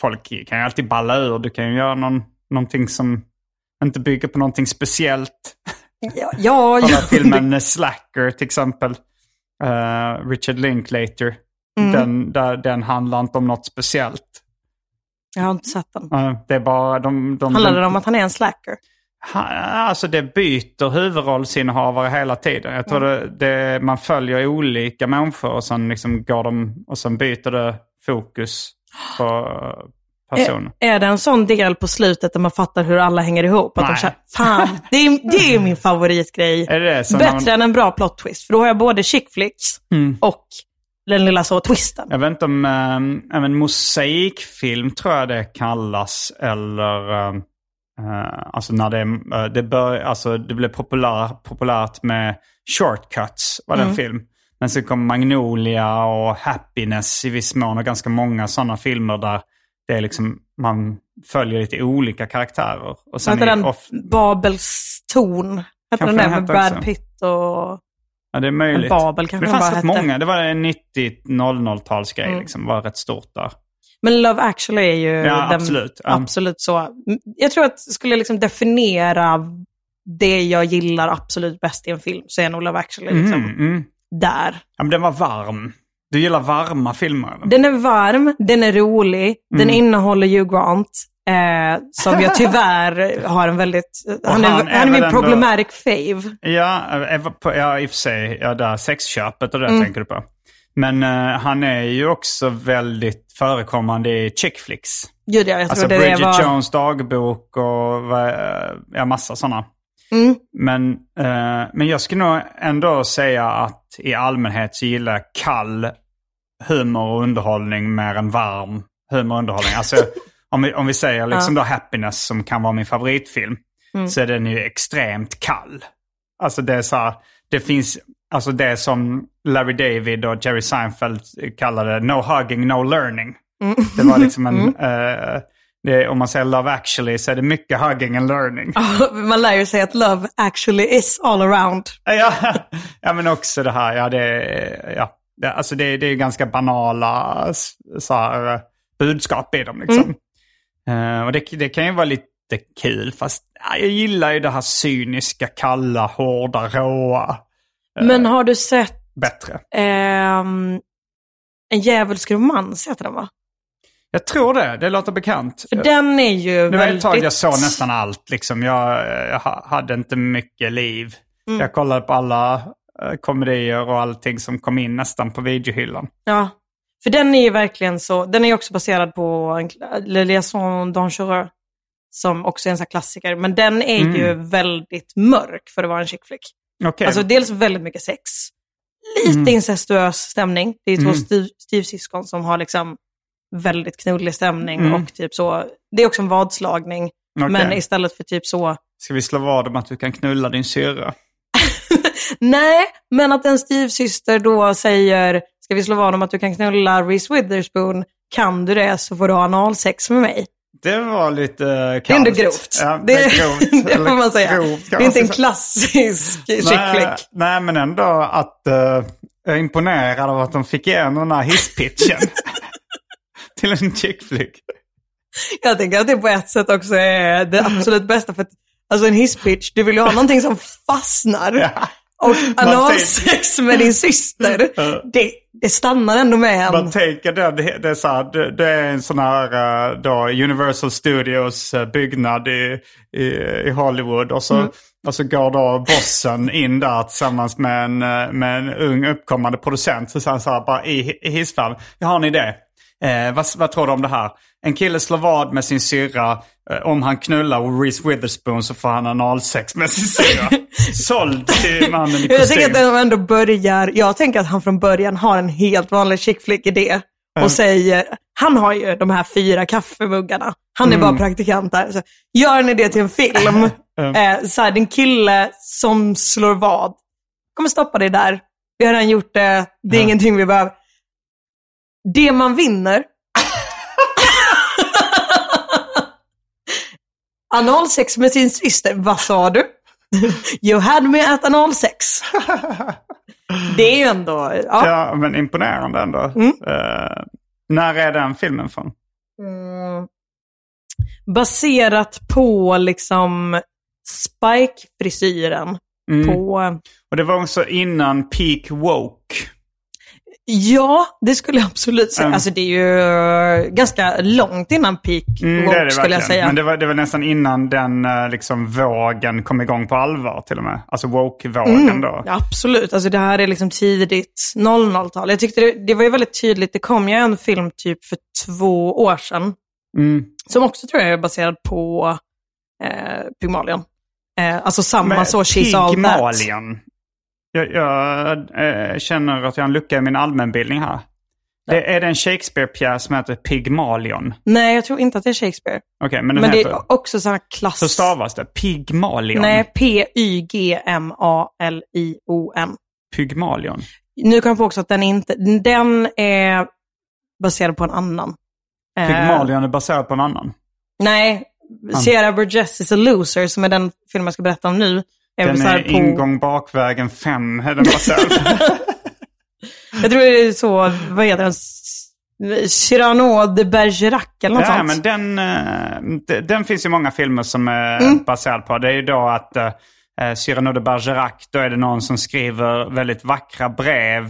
[SPEAKER 1] folk kan ju alltid balla ur. Du kan ju göra någon, någonting som inte bygger på någonting speciellt.
[SPEAKER 2] ja, ja,
[SPEAKER 1] Kolla
[SPEAKER 2] ja.
[SPEAKER 1] filmen Slacker till exempel. Eh, Richard Linklater.
[SPEAKER 2] Mm.
[SPEAKER 1] Den, där, den handlar inte om något speciellt.
[SPEAKER 2] Jag har inte sett den.
[SPEAKER 1] Det är bara de... de
[SPEAKER 2] Handlar
[SPEAKER 1] de,
[SPEAKER 2] det om att han är en slacker?
[SPEAKER 1] Alltså det byter huvudrollsinnehavare hela tiden. Jag tror det, det, man följer olika människor och sen, liksom går de, och sen byter det fokus på personen.
[SPEAKER 2] Är, är det en sån del på slutet där man fattar hur alla hänger ihop? Att de
[SPEAKER 1] Nej.
[SPEAKER 2] känner, fan, det är, det är min favoritgrej.
[SPEAKER 1] Är det
[SPEAKER 2] Bättre
[SPEAKER 1] man-
[SPEAKER 2] än en bra plot twist. För då har jag både chick flicks
[SPEAKER 1] Mm.
[SPEAKER 2] och den lilla så twisten.
[SPEAKER 1] Jag vet inte om äh, även mosaikfilm tror jag det kallas. Eller äh, äh, alltså när det, äh, det, bör, alltså det blev populär, populärt med Shortcuts var det en film. Men sen kom Magnolia och Happiness i viss mån och ganska många sådana filmer där det är liksom, man följer lite olika karaktärer. Och sen
[SPEAKER 2] Hette den
[SPEAKER 1] off-
[SPEAKER 2] Babels torn? Hette den där med Brad
[SPEAKER 1] också.
[SPEAKER 2] Pitt och...
[SPEAKER 1] ja, det är möjligt.
[SPEAKER 2] Babel kanske
[SPEAKER 1] det
[SPEAKER 2] den
[SPEAKER 1] fanns rätt
[SPEAKER 2] hette.
[SPEAKER 1] många. Det var en 90-00-talsgrej
[SPEAKER 2] Mm.
[SPEAKER 1] liksom. var rätt stort där.
[SPEAKER 2] Men Love actually är ju
[SPEAKER 1] Ja,
[SPEAKER 2] den,
[SPEAKER 1] absolut. Ja.
[SPEAKER 2] absolut så. Mm, Jag tror att skulle jag liksom definiera det jag gillar absolut bäst i en film så är nog Love actually liksom
[SPEAKER 1] Mm, mm.
[SPEAKER 2] där.
[SPEAKER 1] Ja, men den var varm. Du gillar varma filmer? eller?
[SPEAKER 2] Den är varm, den är rolig, den
[SPEAKER 1] Mm.
[SPEAKER 2] innehåller Hugh Grant. Eh, som jag tyvärr har en väldigt... Han är,
[SPEAKER 1] han
[SPEAKER 2] han
[SPEAKER 1] är
[SPEAKER 2] min
[SPEAKER 1] ändå-
[SPEAKER 2] problematic fave.
[SPEAKER 1] Ja, eh, på- ja, i och för sig. Ja, där sexköpet och det
[SPEAKER 2] Mm.
[SPEAKER 1] tänker du på. Men eh, han är ju också väldigt förekommande i chick flicks.
[SPEAKER 2] Gud ja, jag
[SPEAKER 1] Alltså
[SPEAKER 2] det
[SPEAKER 1] Bridget
[SPEAKER 2] var...
[SPEAKER 1] Jones dagbok och eh, ja, massa sådana.
[SPEAKER 2] Mm.
[SPEAKER 1] Men, eh, men jag skulle nog ändå säga att i allmänhet så gillar jag kall humor och underhållning mer än varm humor och underhållning. Alltså, om, vi, om vi säger liksom då Happiness som kan vara min favoritfilm. så är den ju extremt kall. Alltså det är så här, det finns, alltså det som Larry David och Jerry Seinfeld kallade no hugging, no learning. Det var liksom en, eh, det, om man säger love actually så är det mycket hugging and learning.
[SPEAKER 2] Man lär ju sig att love actually is all around.
[SPEAKER 1] Ja, ja men också det här, ja det, ja, det, alltså det, det är ganska banala så här, eh, budskap i dem liksom. Eh, och det, det kan ju vara lite kul, fast ja, jag gillar ju det här cyniska, kalla, hårda, råa
[SPEAKER 2] Men har du sett
[SPEAKER 1] bättre.
[SPEAKER 2] ehm, En djävulsk romans, heter den va?
[SPEAKER 1] Jag tror det, det låter bekant.
[SPEAKER 2] För den är ju
[SPEAKER 1] Det var ett
[SPEAKER 2] väldigt...
[SPEAKER 1] tag jag såg nästan allt. Liksom. Jag, jag ha- hade inte mycket liv.
[SPEAKER 2] Mm.
[SPEAKER 1] Jag kollade på alla eh, komedier och allting som kom in nästan på videohyllan.
[SPEAKER 2] Ja, för den är ju verkligen så, den är ju också baserad på Le Liaison Dangereux, som också är en sån klassiker. Men den är ju väldigt mörk för att vara en chick flick.
[SPEAKER 1] Okej.
[SPEAKER 2] Alltså dels väldigt mycket sex, lite incestuös stämning. Det är två styv, styvsyskon som har liksom väldigt knullig stämning och typ så. Det är också en vadslagning.
[SPEAKER 1] Okej.
[SPEAKER 2] Men istället för typ så,
[SPEAKER 1] Ska vi slå vad om att du kan knulla din syrra?
[SPEAKER 2] nej, men att en styvsyster då säger, ska vi slå vad om att du kan knulla Reese Witherspoon, kan du det så får du ha analsex med mig.
[SPEAKER 1] Det var lite kallt.
[SPEAKER 2] Det är ändå grovt.
[SPEAKER 1] Ja,
[SPEAKER 2] det,
[SPEAKER 1] är grovt.
[SPEAKER 2] det får man säga.
[SPEAKER 1] grovt,
[SPEAKER 2] det är inte en klassisk chick
[SPEAKER 1] Nej, men ändå att eh, jag är imponerad av att de fick igenom den här hisspitchen. till en chick flick.
[SPEAKER 2] Jag tänker att det på ett sätt också är det absolut bästa. För att, alltså en hisspitch, du vill ju ha någonting som fastnar.
[SPEAKER 1] Ja.
[SPEAKER 2] Och
[SPEAKER 1] Man
[SPEAKER 2] analsex med din syster, det, det stannar ändå med
[SPEAKER 1] Man
[SPEAKER 2] en.
[SPEAKER 1] tänker det, det, är så här, det, är en sån här eh, då, Universal Studios eh, byggnad i, i, i Hollywood. Och så, och så går då bossen in där tillsammans med en, eh, med en ung uppkommande producent. Så säger han så här bara i, i hissfall. Jag har en idé. Eh, vad, vad tror du om det här? En kille slår vad med sin syrra. Eh, om han knullar Reese Witherspoon så får han analsex med sin syrra. Såld till mannen i
[SPEAKER 2] Jag
[SPEAKER 1] kostym.
[SPEAKER 2] tänker att de ändå börjar, jag tänker att han från början har en helt vanlig chick flick idé. Och säger, han har ju de här fyra kaffemuggarna. Han är bara praktikant där. Så gör ni det till en film? eh, så här, din kille som slår vad. kommer stoppa dig där. Vi har redan gjort det. Det är ingenting vi behöver. Det man vinner. analsex med sin syster. Vad sa du? You had me at analsex. Det är ju ändå... Ja.
[SPEAKER 1] Ja, men imponerande ändå. Eh, när är den filmen från?
[SPEAKER 2] Mm. Baserat på liksom Spike-frisyren. På...
[SPEAKER 1] Och det var också innan Peak Woke.
[SPEAKER 2] Ja, det skulle jag absolut säga.
[SPEAKER 1] Mm.
[SPEAKER 2] Alltså det är ju ganska långt innan peak
[SPEAKER 1] Mm,
[SPEAKER 2] woke,
[SPEAKER 1] det är det
[SPEAKER 2] skulle jag säga.
[SPEAKER 1] Men det var, det var nästan innan den eh, liksom, vågen kom igång på allvar till och med. Alltså woke-vågen då.
[SPEAKER 2] Mm. Ja, absolut, alltså det här är liksom tidigt 00-tal. Jag tyckte det, det var ju väldigt tydligt, det kom ju en film typ för två år sedan.
[SPEAKER 1] Mm.
[SPEAKER 2] Som också tror jag är baserad på eh, Pygmalion. Eh, alltså samma
[SPEAKER 1] Men
[SPEAKER 2] så, She's All That.
[SPEAKER 1] Pygmalion. Jag, jag eh, känner att jag har en lucka i min allmänbildning här. Det, är det en Shakespeare-pjäs som heter Pygmalion?
[SPEAKER 2] Nej, jag tror inte att det är Shakespeare.
[SPEAKER 1] Okej, men den
[SPEAKER 2] Men det
[SPEAKER 1] heter...
[SPEAKER 2] är också sådana klass...
[SPEAKER 1] Så stavas det? Pygmalion?
[SPEAKER 2] Nej, P-Y-G-M-A-L-I-O-N.
[SPEAKER 1] Pygmalion.
[SPEAKER 2] Nu kom jag på också att den inte... Den är baserad på en annan. Eh,
[SPEAKER 1] Pygmalion är baserad på en annan.
[SPEAKER 2] Nej, Sierra Burgess is a loser, som är den film jag ska berätta om nu. Är
[SPEAKER 1] Den är ingång bakvägen 5 är den baserad
[SPEAKER 2] Jag tror det är så, vad heter den? Cyrano de Bergerac eller något
[SPEAKER 1] Ja,
[SPEAKER 2] sånt.
[SPEAKER 1] men den, eh, de- den finns ju många filmer som är
[SPEAKER 2] Mm.
[SPEAKER 1] baserad på. Det är ju då att uh, Cyrano de Bergerac, då är det någon som skriver väldigt vackra brev.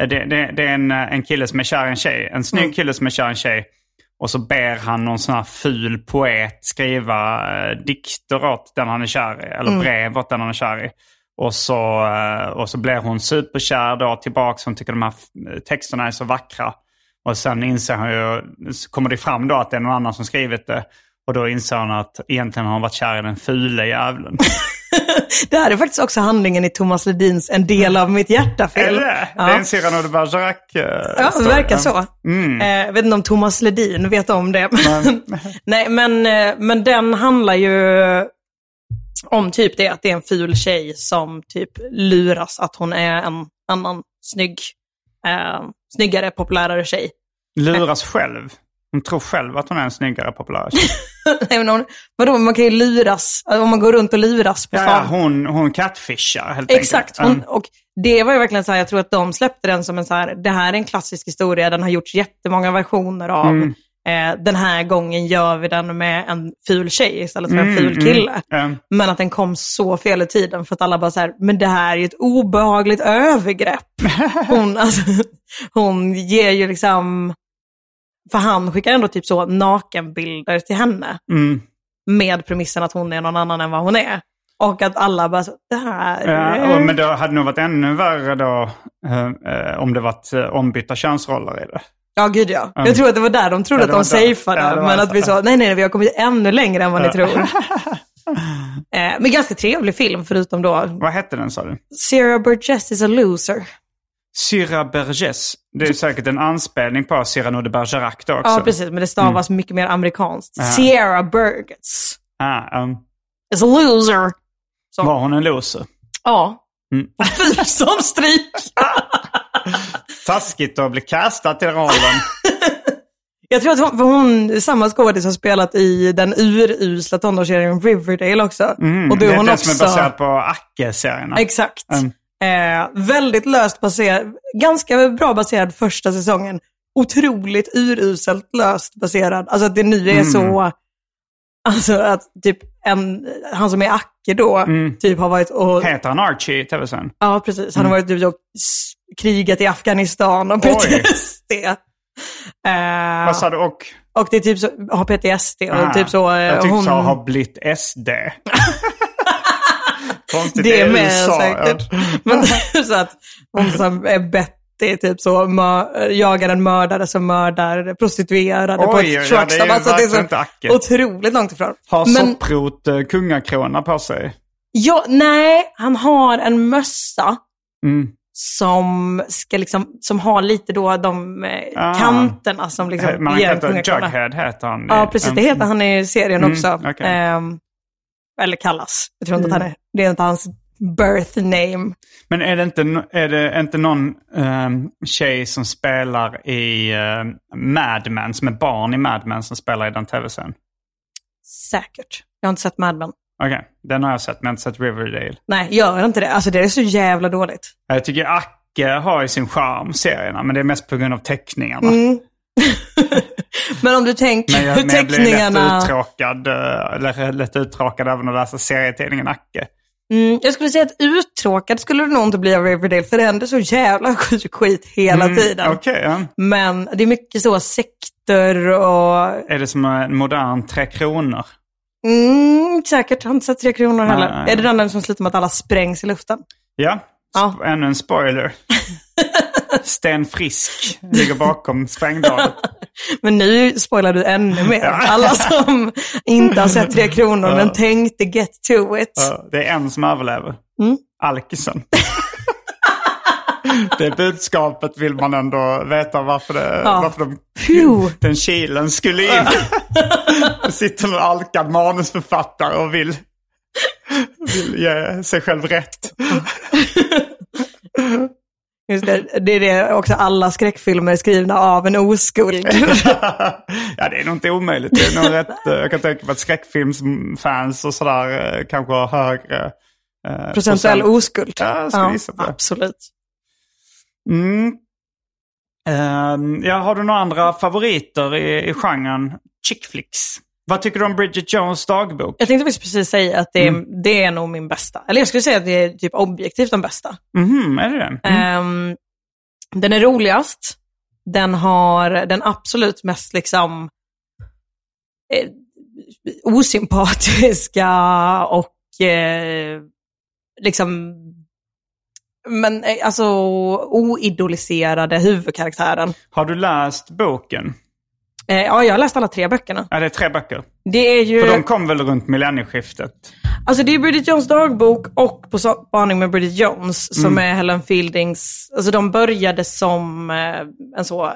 [SPEAKER 1] Eh, Det, det, det är en, eh, en kille som är kär i en tjej. En snygg
[SPEAKER 2] Mm.
[SPEAKER 1] kille som är kär i en tjej. Och så ber han någon sån här ful poet skriva uh, dikter åt den han är kär i. Eller
[SPEAKER 2] Mm.
[SPEAKER 1] brev åt den han är kär i. Och så, eh, och så blir hon superkär då tillbaka. Hon tycker de här f- texterna är så vackra. Och sen inser hon ju, så kommer det fram då att det är någon annan som skrivit det. Och då inser hon att egentligen har hon varit kär i den fule jävlen.
[SPEAKER 2] Det här är faktiskt också handlingen i Thomas Ledins En del av mitt
[SPEAKER 1] är
[SPEAKER 2] hjärta-film.
[SPEAKER 1] det?
[SPEAKER 2] Ja.
[SPEAKER 1] Det är en Cyrano de Bergerac eh,
[SPEAKER 2] Ja, det verkar så.
[SPEAKER 1] Mm.
[SPEAKER 2] Eh, jag vet inte om Thomas Ledin vet om det. Men, nej, men, eh, men den handlar ju om typ det, att det är en ful tjej som typ luras att hon är en annan snygg, eh, snyggare, populärare tjej.
[SPEAKER 1] Luras själv. Hon tror själv att hon är en snyggare, populär.
[SPEAKER 2] Nej, men hon, vadå, man kan ju luras, om man går runt och luras på
[SPEAKER 1] Ja,
[SPEAKER 2] stan.
[SPEAKER 1] ja, hon, hon catfishar helt
[SPEAKER 2] Exakt.
[SPEAKER 1] enkelt.
[SPEAKER 2] Hon, och det var ju verkligen så här, jag tror att de släppte den som en så här, det här är en klassisk historia, den har gjorts jättemånga versioner av.
[SPEAKER 1] Mm.
[SPEAKER 2] Eh, den här gången gör vi den med en ful tjej istället för
[SPEAKER 1] Mm,
[SPEAKER 2] en ful kille.
[SPEAKER 1] Mm.
[SPEAKER 2] Men att den kom så fel i tiden för att alla bara så här, men det här är ju ett obehagligt övergrepp. Hon, alltså, hon ger ju liksom, för han skickar ändå typ så nakenbilder till henne.
[SPEAKER 1] Mm.
[SPEAKER 2] Med premissen att hon är någon annan än vad hon är. Och att alla bara, så, det här...
[SPEAKER 1] Ja, men det hade nog varit ännu värre då eh, eh, om det varit eh, ombytta könsroller i det.
[SPEAKER 2] Ja, gud ja.
[SPEAKER 1] Mm.
[SPEAKER 2] Jag tror att det var där de trodde
[SPEAKER 1] Ja,
[SPEAKER 2] att de safeade.
[SPEAKER 1] Ja,
[SPEAKER 2] men att vi sa, nej, nej, vi har kommit ännu längre än vad ni tror. eh, men ganska trevlig film, förutom då,
[SPEAKER 1] Vad hette den sa du?
[SPEAKER 2] Sierra Burgess is a loser.
[SPEAKER 1] Syra Bergès. Det är säkert en anspelning på Cyrano de Bergerac då också.
[SPEAKER 2] Ja, precis, men det stavas mycket mer amerikanskt.
[SPEAKER 1] Ja.
[SPEAKER 2] Sierra Burgess
[SPEAKER 1] Ah, um,
[SPEAKER 2] is a loser. Så.
[SPEAKER 1] var hon en loser?
[SPEAKER 2] Ja.
[SPEAKER 1] Mm.
[SPEAKER 2] Fy som stryk!
[SPEAKER 1] Taskigt att bli castad till rollen.
[SPEAKER 2] Jag tror att hon, hon samma skådis har spelat i den urusla tonårsserien Riverdale också.
[SPEAKER 1] Mm,
[SPEAKER 2] och då
[SPEAKER 1] det
[SPEAKER 2] är hon
[SPEAKER 1] den
[SPEAKER 2] också...
[SPEAKER 1] som är baserad på Acke-serierna.
[SPEAKER 2] Exakt.
[SPEAKER 1] Mm.
[SPEAKER 2] Eh, väldigt löst baserad, ganska bra baserad första säsongen. Otroligt uruselt löst baserad. Alltså att det nu är
[SPEAKER 1] Mm.
[SPEAKER 2] så, alltså att typ en, han som är Acke då,
[SPEAKER 1] Mm.
[SPEAKER 2] typ har varit och,
[SPEAKER 1] Heter han Archie i tv-serien?
[SPEAKER 2] ja precis, han har varit typ och krigat i Afghanistan och. PTSD. Eh,
[SPEAKER 1] Vad sa du? Och?
[SPEAKER 2] och det är typ så, har PTSD och
[SPEAKER 1] Ah,
[SPEAKER 2] typ så, eh,
[SPEAKER 1] jag tyckte
[SPEAKER 2] hon,
[SPEAKER 1] så har blivit SD. Konstigt,
[SPEAKER 2] det är med
[SPEAKER 1] USA,
[SPEAKER 2] säkert.
[SPEAKER 1] Ja.
[SPEAKER 2] Men så att hon som är Betty, typ så, mör, jagar en mördare som mördar prostituerade på
[SPEAKER 1] Oj,
[SPEAKER 2] ett
[SPEAKER 1] ja, det är
[SPEAKER 2] truckstop. Alltså, det är
[SPEAKER 1] inte
[SPEAKER 2] så otroligt långt ifrån.
[SPEAKER 1] Har
[SPEAKER 2] Men,
[SPEAKER 1] Sopprot eh, kungakrona på sig?
[SPEAKER 2] ja, nej, han har en mössa
[SPEAKER 1] Mm.
[SPEAKER 2] som, ska liksom, som har lite då de eh,
[SPEAKER 1] Ah.
[SPEAKER 2] kanterna som liksom
[SPEAKER 1] Man
[SPEAKER 2] ger en kungakrona.
[SPEAKER 1] Jughead heter han.
[SPEAKER 2] Ja, precis. Det heter han i serien
[SPEAKER 1] Mm,
[SPEAKER 2] också.
[SPEAKER 1] okej.
[SPEAKER 2] Ehm, eller kallas. Jag tror inte
[SPEAKER 1] Mm.
[SPEAKER 2] att han är, det är inte hans birth name.
[SPEAKER 1] Men är det inte, är det inte någon um, tjej som spelar i uh, Mad Men, som är barn i Mad Men, som spelar i den tv-serien?
[SPEAKER 2] Säkert. Jag har inte sett Mad Men.
[SPEAKER 1] Okej, den har jag sett, men jag har inte sett Riverdale.
[SPEAKER 2] Nej, gör inte det. Alltså det är så jävla dåligt.
[SPEAKER 1] Jag tycker Acke har ju sin charm, serierna, men det är mest på grund av teckningarna.
[SPEAKER 2] Mm. Men om du tänker
[SPEAKER 1] Men jag,
[SPEAKER 2] hur
[SPEAKER 1] men jag blir
[SPEAKER 2] teckningarna...
[SPEAKER 1] lätt uttråkad, eh, eller lätt uttråkad även att läsa serietidningen Acke.
[SPEAKER 2] Mm, jag skulle säga att uttråkad skulle du nog inte bli av Riverdale, för det händer så jävla sjuk skit hela tiden.
[SPEAKER 1] Mm, Okej, ja.
[SPEAKER 2] Men det är mycket så sekter och...
[SPEAKER 1] Är det som en modern Tre Kronor?
[SPEAKER 2] Mm, säkert, jag har inte sett Tre Kronor heller.
[SPEAKER 1] Nej.
[SPEAKER 2] Är det den som slutar med att alla sprängs i luften?
[SPEAKER 1] Ja,
[SPEAKER 2] Ja.
[SPEAKER 1] Ännu en spoiler. Sten Frisk ligger bakom sprängdådet.
[SPEAKER 2] Men nu spoilar du ännu mer. Alla som inte har sett Tre Kronor men tänkte get to it.
[SPEAKER 1] Det är en som överlever.
[SPEAKER 2] Mm.
[SPEAKER 1] Alkisen. det budskapet vill man ändå veta varför, det,
[SPEAKER 2] Ja.
[SPEAKER 1] varför de, den kilen skulle in. det sitter en alkad manusförfattare och vill, vill ge sig själv rätt.
[SPEAKER 2] Just det, det är det också alla skräckfilmer är skrivna av en oskuld.
[SPEAKER 1] ja, det är nog inte omöjligt. Det är nog rätt, eh, jag kan tänka mig att skräckfilmsfans och sådär eh, kanske har högre eh,
[SPEAKER 2] Procentuell
[SPEAKER 1] procent.
[SPEAKER 2] oskuld.
[SPEAKER 1] Ja, jag skulle gissa på
[SPEAKER 2] absolut.
[SPEAKER 1] Mm. Ehm, ja, har du några andra favoriter i, i genren chick flicks? Vad tycker du om Bridget Jones dagbok?
[SPEAKER 2] Jag tänkte faktiskt precis säga att det är,
[SPEAKER 1] Mm.
[SPEAKER 2] det är nog min bästa. Eller jag skulle säga att det är typ objektivt den bästa.
[SPEAKER 1] Mhm, är det det? Mm.
[SPEAKER 2] Ehm, den är roligast. Den har den absolut mest liksom eh, osympatiska och eh, liksom men eh, alltså oidoliserade huvudkaraktären.
[SPEAKER 1] Har du läst boken?
[SPEAKER 2] Eh, ja, jag har läst alla tre böckerna.
[SPEAKER 1] Ja, det är tre böcker.
[SPEAKER 2] Det är ju...
[SPEAKER 1] För de kom väl runt millennieskiftet?
[SPEAKER 2] Alltså det är Bridget Jones dagbok och På spaning med Bridget Jones som är Helen Fieldings, alltså de började som eh, en så eh,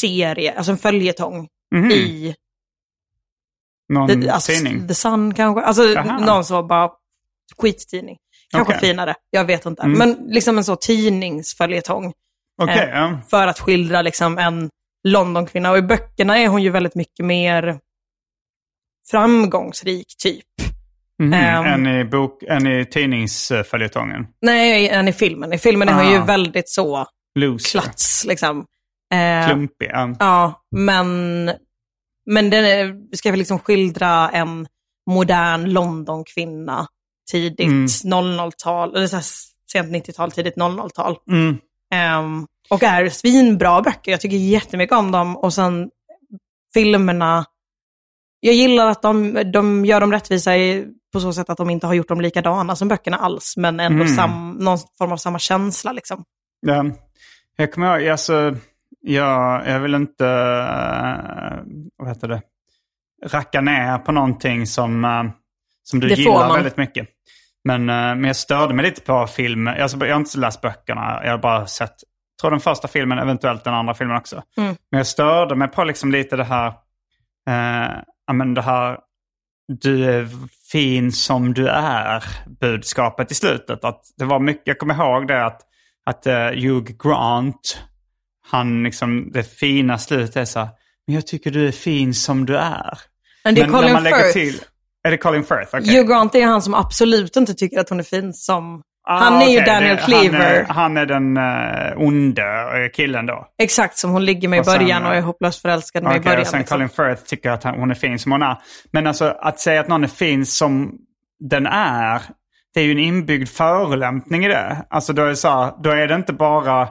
[SPEAKER 2] serie, alltså en följetong
[SPEAKER 1] Mhm.
[SPEAKER 2] i
[SPEAKER 1] Någon
[SPEAKER 2] The, alltså,
[SPEAKER 1] tidning?
[SPEAKER 2] The Sun kanske. Alltså
[SPEAKER 1] Jaha.
[SPEAKER 2] någon så bara skittidning. Kanske
[SPEAKER 1] Okej.
[SPEAKER 2] finare, jag vet inte.
[SPEAKER 1] Mm.
[SPEAKER 2] Men liksom en så tidningsföljetong.
[SPEAKER 1] Okej,
[SPEAKER 2] eh,
[SPEAKER 1] ja.
[SPEAKER 2] För att skildra liksom en Londonkvinna. Och i böckerna är hon ju väldigt mycket mer framgångsrik typ.
[SPEAKER 1] Mhm.
[SPEAKER 2] ehm.
[SPEAKER 1] än, i bok, än i tidningsföljetongen.
[SPEAKER 2] Nej, än i filmen. I filmen är hon ju
[SPEAKER 1] Ah.
[SPEAKER 2] väldigt så
[SPEAKER 1] Loser.
[SPEAKER 2] klats liksom. Eh,
[SPEAKER 1] Klumpig. Ja.
[SPEAKER 2] Men, men den ska liksom skildra en modern Londonkvinna tidigt
[SPEAKER 1] Mm.
[SPEAKER 2] 00-tal, eller så här sent 90-tal, tidigt 00-tal.
[SPEAKER 1] Mm.
[SPEAKER 2] Ehm, och är svinbra böcker. Jag tycker jättemycket om dem. Och sen filmerna, jag gillar att de, de gör dem rättvisa i, på så sätt att de inte har gjort dem likadana som böckerna alls, men ändå
[SPEAKER 1] Mm.
[SPEAKER 2] sam, någon form av samma känsla. Liksom.
[SPEAKER 1] Ja. Jag kommer ihåg, alltså, jag, jag vill inte, äh, vad heter det, racka ner på någonting som, äh, som du
[SPEAKER 2] Det
[SPEAKER 1] gillar väldigt mycket. Men, äh, men jag störde mig lite på film. Alltså, jag har inte läst böckerna, jag har bara sett, tror den första filmen, eventuellt den andra filmen också.
[SPEAKER 2] Mm.
[SPEAKER 1] Men jag störde mig på liksom lite det här, äh, ja, men det här, du är fin som du är budskapet i slutet. Att det var mycket, jag kommer ihåg det att, att uh, Hugh Grant, han liksom, det fina slutet är så här, men jag tycker du är fin som du är.
[SPEAKER 2] Men det är
[SPEAKER 1] men
[SPEAKER 2] Colin Firth.
[SPEAKER 1] till, är det Colin Firth? Okej.
[SPEAKER 2] Hugh Grant är han som absolut inte tycker att hon är fin som...
[SPEAKER 1] Ah,
[SPEAKER 2] han är ju
[SPEAKER 1] okej,
[SPEAKER 2] Daniel
[SPEAKER 1] det-
[SPEAKER 2] Cleaver.
[SPEAKER 1] Han är, han är den uh, onde eh, killen då.
[SPEAKER 2] Exakt, som hon ligger med i
[SPEAKER 1] Och sen,
[SPEAKER 2] början och är
[SPEAKER 1] eh,
[SPEAKER 2] hopplöst förälskad med
[SPEAKER 1] Okej,
[SPEAKER 2] i början.
[SPEAKER 1] och sen
[SPEAKER 2] liksom.
[SPEAKER 1] Colin Firth tycker att hon är fin som hon är. Men alltså att säga att någon är fin som den är, det är ju en inbyggd förolämpning i det. Alltså då är det, så här, då är det inte bara,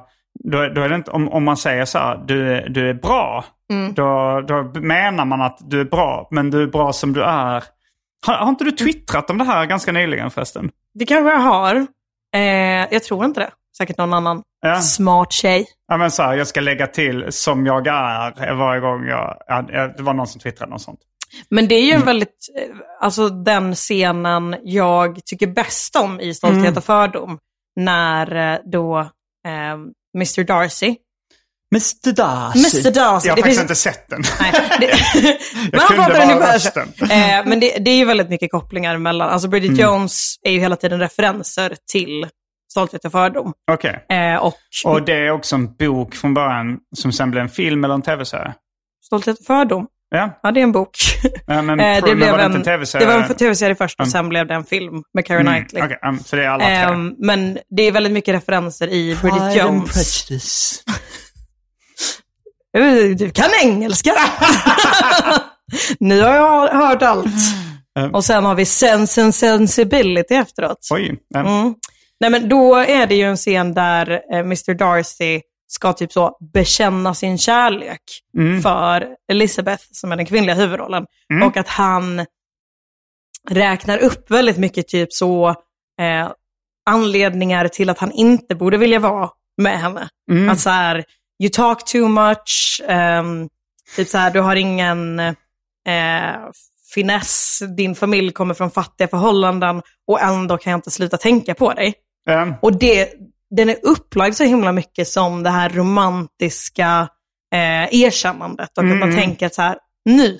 [SPEAKER 1] då, är- då är det inte, om, om man säger så här, du, är- du är bra,
[SPEAKER 2] Mm.
[SPEAKER 1] då, då menar man att du är bra, men du är bra som du är. Har, har inte du twittrat om det här ganska nyligen förresten?
[SPEAKER 2] Det kanske jag har. Eh, jag tror inte det. Säkert någon annan
[SPEAKER 1] Ja.
[SPEAKER 2] smart tjej.
[SPEAKER 1] Ja men så här, jag ska lägga till som jag är varje gång jag, ja, det var någon som twittrade något sånt.
[SPEAKER 2] Men det är
[SPEAKER 1] Mm.
[SPEAKER 2] ju en väldigt, eh, alltså den scenen jag tycker bäst om i Stolthet
[SPEAKER 1] Mm.
[SPEAKER 2] och fördom. När eh, då eh, Mr Darcy,
[SPEAKER 1] Mr Darcy.
[SPEAKER 2] Mr Darcy.
[SPEAKER 1] Jag har
[SPEAKER 2] det
[SPEAKER 1] faktiskt
[SPEAKER 2] finns-
[SPEAKER 1] inte sett den.
[SPEAKER 2] Nej, det, men han
[SPEAKER 1] kunde bara
[SPEAKER 2] ungefär
[SPEAKER 1] rösten.
[SPEAKER 2] Eh, men det, det är ju väldigt mycket kopplingar mellan, alltså Bridget
[SPEAKER 1] Mm.
[SPEAKER 2] Jones är ju hela tiden referenser till Stolthet och fördom.
[SPEAKER 1] Okej.
[SPEAKER 2] Eh, och
[SPEAKER 1] Och det är också en bok från början som sen blev en film eller en tv-serie.
[SPEAKER 2] Stolthet och fördom,
[SPEAKER 1] Ja,
[SPEAKER 2] ja det är en bok.
[SPEAKER 1] ja men,
[SPEAKER 2] Eh,
[SPEAKER 1] det
[SPEAKER 2] blev en,
[SPEAKER 1] tv-serie?
[SPEAKER 2] det var en tv-serie först och
[SPEAKER 1] Mm.
[SPEAKER 2] sen blev det en film med Keira
[SPEAKER 1] Mm,
[SPEAKER 2] Knightley.
[SPEAKER 1] okej, mm, så det är alla tre.
[SPEAKER 2] Ehm, men det är väldigt mycket referenser i Bridget Jones.
[SPEAKER 1] Prejudice.
[SPEAKER 2] Du kan engelska! nu har jag hört allt.
[SPEAKER 1] Mm.
[SPEAKER 2] Och sen har vi Sense and Sensibility efteråt.
[SPEAKER 1] Oj. ja.
[SPEAKER 2] Mm. Nej, men då är det ju en scen där eh, Mr Darcy ska typ så bekänna sin kärlek
[SPEAKER 1] Mm.
[SPEAKER 2] för Elizabeth, som är den kvinnliga huvudrollen.
[SPEAKER 1] Mm.
[SPEAKER 2] Och att han räknar upp väldigt mycket typ så eh, anledningar till att han inte borde vilja vara med henne.
[SPEAKER 1] Mm.
[SPEAKER 2] Att så här, you talk too much, ehm, typ så här, du har ingen eh, finess, din familj kommer från fattiga förhållanden och ändå kan jag inte sluta tänka på dig.
[SPEAKER 1] Ehm,
[SPEAKER 2] Och det, den är upplagd så himla mycket som det här romantiska eh, erkännandet. Och att man
[SPEAKER 1] Mm.
[SPEAKER 2] tänker att så här, nu,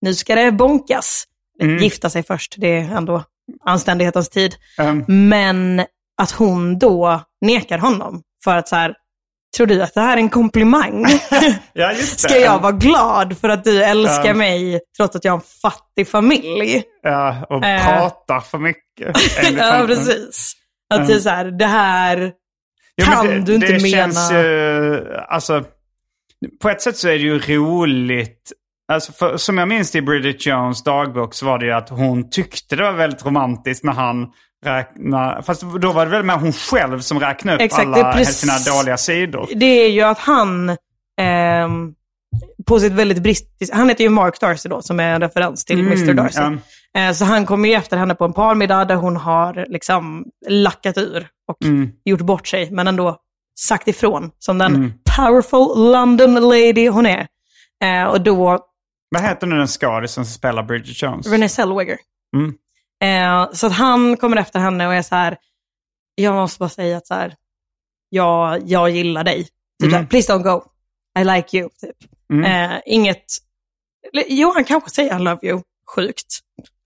[SPEAKER 2] nu ska det bonkas.
[SPEAKER 1] Mm.
[SPEAKER 2] Gifta sig först, det är ändå anständighetens tid.
[SPEAKER 1] ehm,
[SPEAKER 2] Men att hon då nekar honom för att så här, tror du att det här är en komplimang?
[SPEAKER 1] ja, just det.
[SPEAKER 2] Ska jag vara glad för att du älskar
[SPEAKER 1] Ja.
[SPEAKER 2] mig trots att jag har en fattig familj?
[SPEAKER 1] Ja, och
[SPEAKER 2] Eh.
[SPEAKER 1] pratar för mycket.
[SPEAKER 2] ja, precis. Att
[SPEAKER 1] Mm.
[SPEAKER 2] det är så här, det här
[SPEAKER 1] Ja,
[SPEAKER 2] kan
[SPEAKER 1] det,
[SPEAKER 2] du inte
[SPEAKER 1] det
[SPEAKER 2] mena.
[SPEAKER 1] Känns ju, alltså, på ett sätt så är det ju roligt. Alltså för, som jag minns det i Bridget Jones dagbok så var det ju att hon tyckte det var väldigt romantiskt när han räknade. Fast då var det väl mer hon själv som räknade upp
[SPEAKER 2] Exakt,
[SPEAKER 1] alla
[SPEAKER 2] precis-
[SPEAKER 1] sina dåliga sidor.
[SPEAKER 2] Det är ju att han ehm, på sitt väldigt bristiskt, han heter ju Mark Darcy då, som är en referens till Mr Darcy.
[SPEAKER 1] Mm.
[SPEAKER 2] Eh, Så han kommer ju efter henne på en parmiddag där hon har liksom lackat ur och
[SPEAKER 1] Mm.
[SPEAKER 2] gjort bort sig, men ändå sagt ifrån som den
[SPEAKER 1] Mm.
[SPEAKER 2] powerful London lady hon är. Eh, och då,
[SPEAKER 1] Vad heter nu den skådisen som spelar Bridget Jones?
[SPEAKER 2] Renée Zellweger.
[SPEAKER 1] Mm.
[SPEAKER 2] Eh, så att han kommer efter henne och är så här, jag måste bara säga att så här, jag, jag gillar dig. Typ
[SPEAKER 1] Mm.
[SPEAKER 2] här, please don't go. I like you. Typ.
[SPEAKER 1] Mm.
[SPEAKER 2] Eh, inget, jo han kanske säger I love you. sjukt.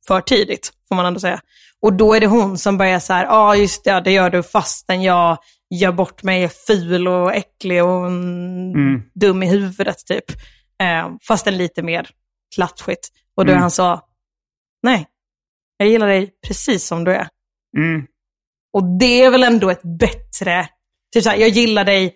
[SPEAKER 2] För tidigt, får man ändå säga. Och då är det hon som börjar så här, ja ah, just det, det gör du fastän jag gör bort mig, är ful och äcklig och mm. dum i huvudet typ. Eh, fastän lite mer klatschigt. Och då
[SPEAKER 1] Mm.
[SPEAKER 2] han så, nej, jag gillar dig precis som du är.
[SPEAKER 1] Mm.
[SPEAKER 2] Och det är väl ändå ett bättre, typ så här, jag gillar dig,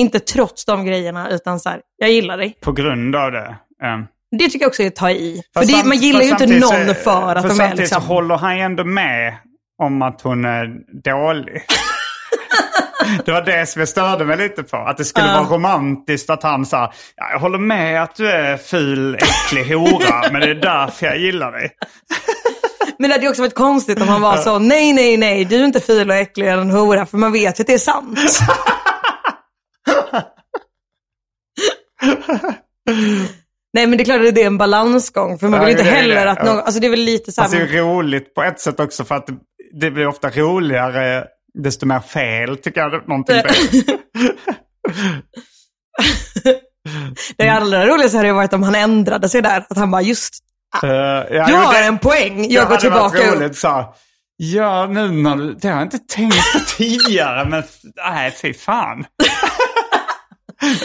[SPEAKER 2] inte trots de grejerna, utan så här, jag gillar dig.
[SPEAKER 1] På grund av det. Eh.
[SPEAKER 2] Det tycker jag också är att ta i. För
[SPEAKER 1] Fast
[SPEAKER 2] det,
[SPEAKER 1] samt-
[SPEAKER 2] man gillar ju inte någon för att de är liksom...
[SPEAKER 1] så håller han ändå med om att hon är dålig. det var det som jag störde mig lite på. Att det skulle vara romantiskt att han sa ja, jag håller med att du är ful, äcklig hora, men det är därför jag gillar dig.
[SPEAKER 2] Men det hade också varit konstigt om han var så, nej, nej, nej, du är inte ful och äcklig eller en hora, för man vet ju att det är sant. nej, men det är klart att det är en balansgång, för man
[SPEAKER 1] Ja,
[SPEAKER 2] vill inte
[SPEAKER 1] det är
[SPEAKER 2] heller
[SPEAKER 1] det.
[SPEAKER 2] att
[SPEAKER 1] Ja.
[SPEAKER 2] någon, alltså det är väl lite så här,
[SPEAKER 1] Alltså, det är roligt på ett sätt också för att det, blir ofta roligare desto mer fel tycker jag. det- Någonting blir.
[SPEAKER 2] det allra roligaste hade ju varit om han ändrade sig där, att han bara, just,
[SPEAKER 1] Eh, ja,
[SPEAKER 2] jag
[SPEAKER 1] jo,
[SPEAKER 2] har
[SPEAKER 1] det-
[SPEAKER 2] en poäng,
[SPEAKER 1] Det
[SPEAKER 2] jag går
[SPEAKER 1] hade varit
[SPEAKER 2] tillbaka upp.
[SPEAKER 1] roligt så här, Ja, nu när du... Det har jag inte tänkt på tidigare, men nej, fy fan.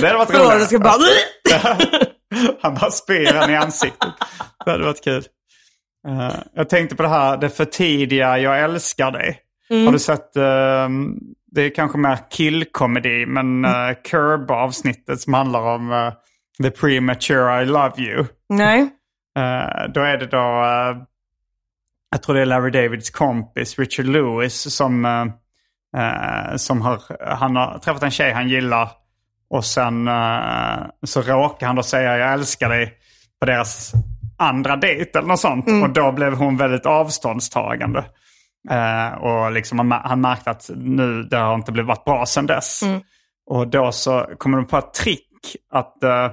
[SPEAKER 1] det hade varit roligt.
[SPEAKER 2] ska bara...
[SPEAKER 1] Han bara spyr han i ansiktet. Det hade varit kul. Eh, jag tänkte på det här, det för tidiga jag älskar dig.
[SPEAKER 2] Mm.
[SPEAKER 1] Har du sett, eh, det är kanske mer killkomedi, men uh, Curb-avsnittet som handlar om eh, The Premature I Love You.
[SPEAKER 2] Nej.
[SPEAKER 1] Eh, då är det då, eh, jag tror det är Larry Davids kompis Richard Lewis som, eh, som har, han har träffat en tjej han gillar och sen så råkar han då säga jag älskar dig på deras andra dejt eller något sånt. Och då blev hon väldigt avståndstagande. Eh, och liksom han, han märkte att nu, det har inte blivit varit bra sedan dess. Och då så kommer de på ett trick att eh,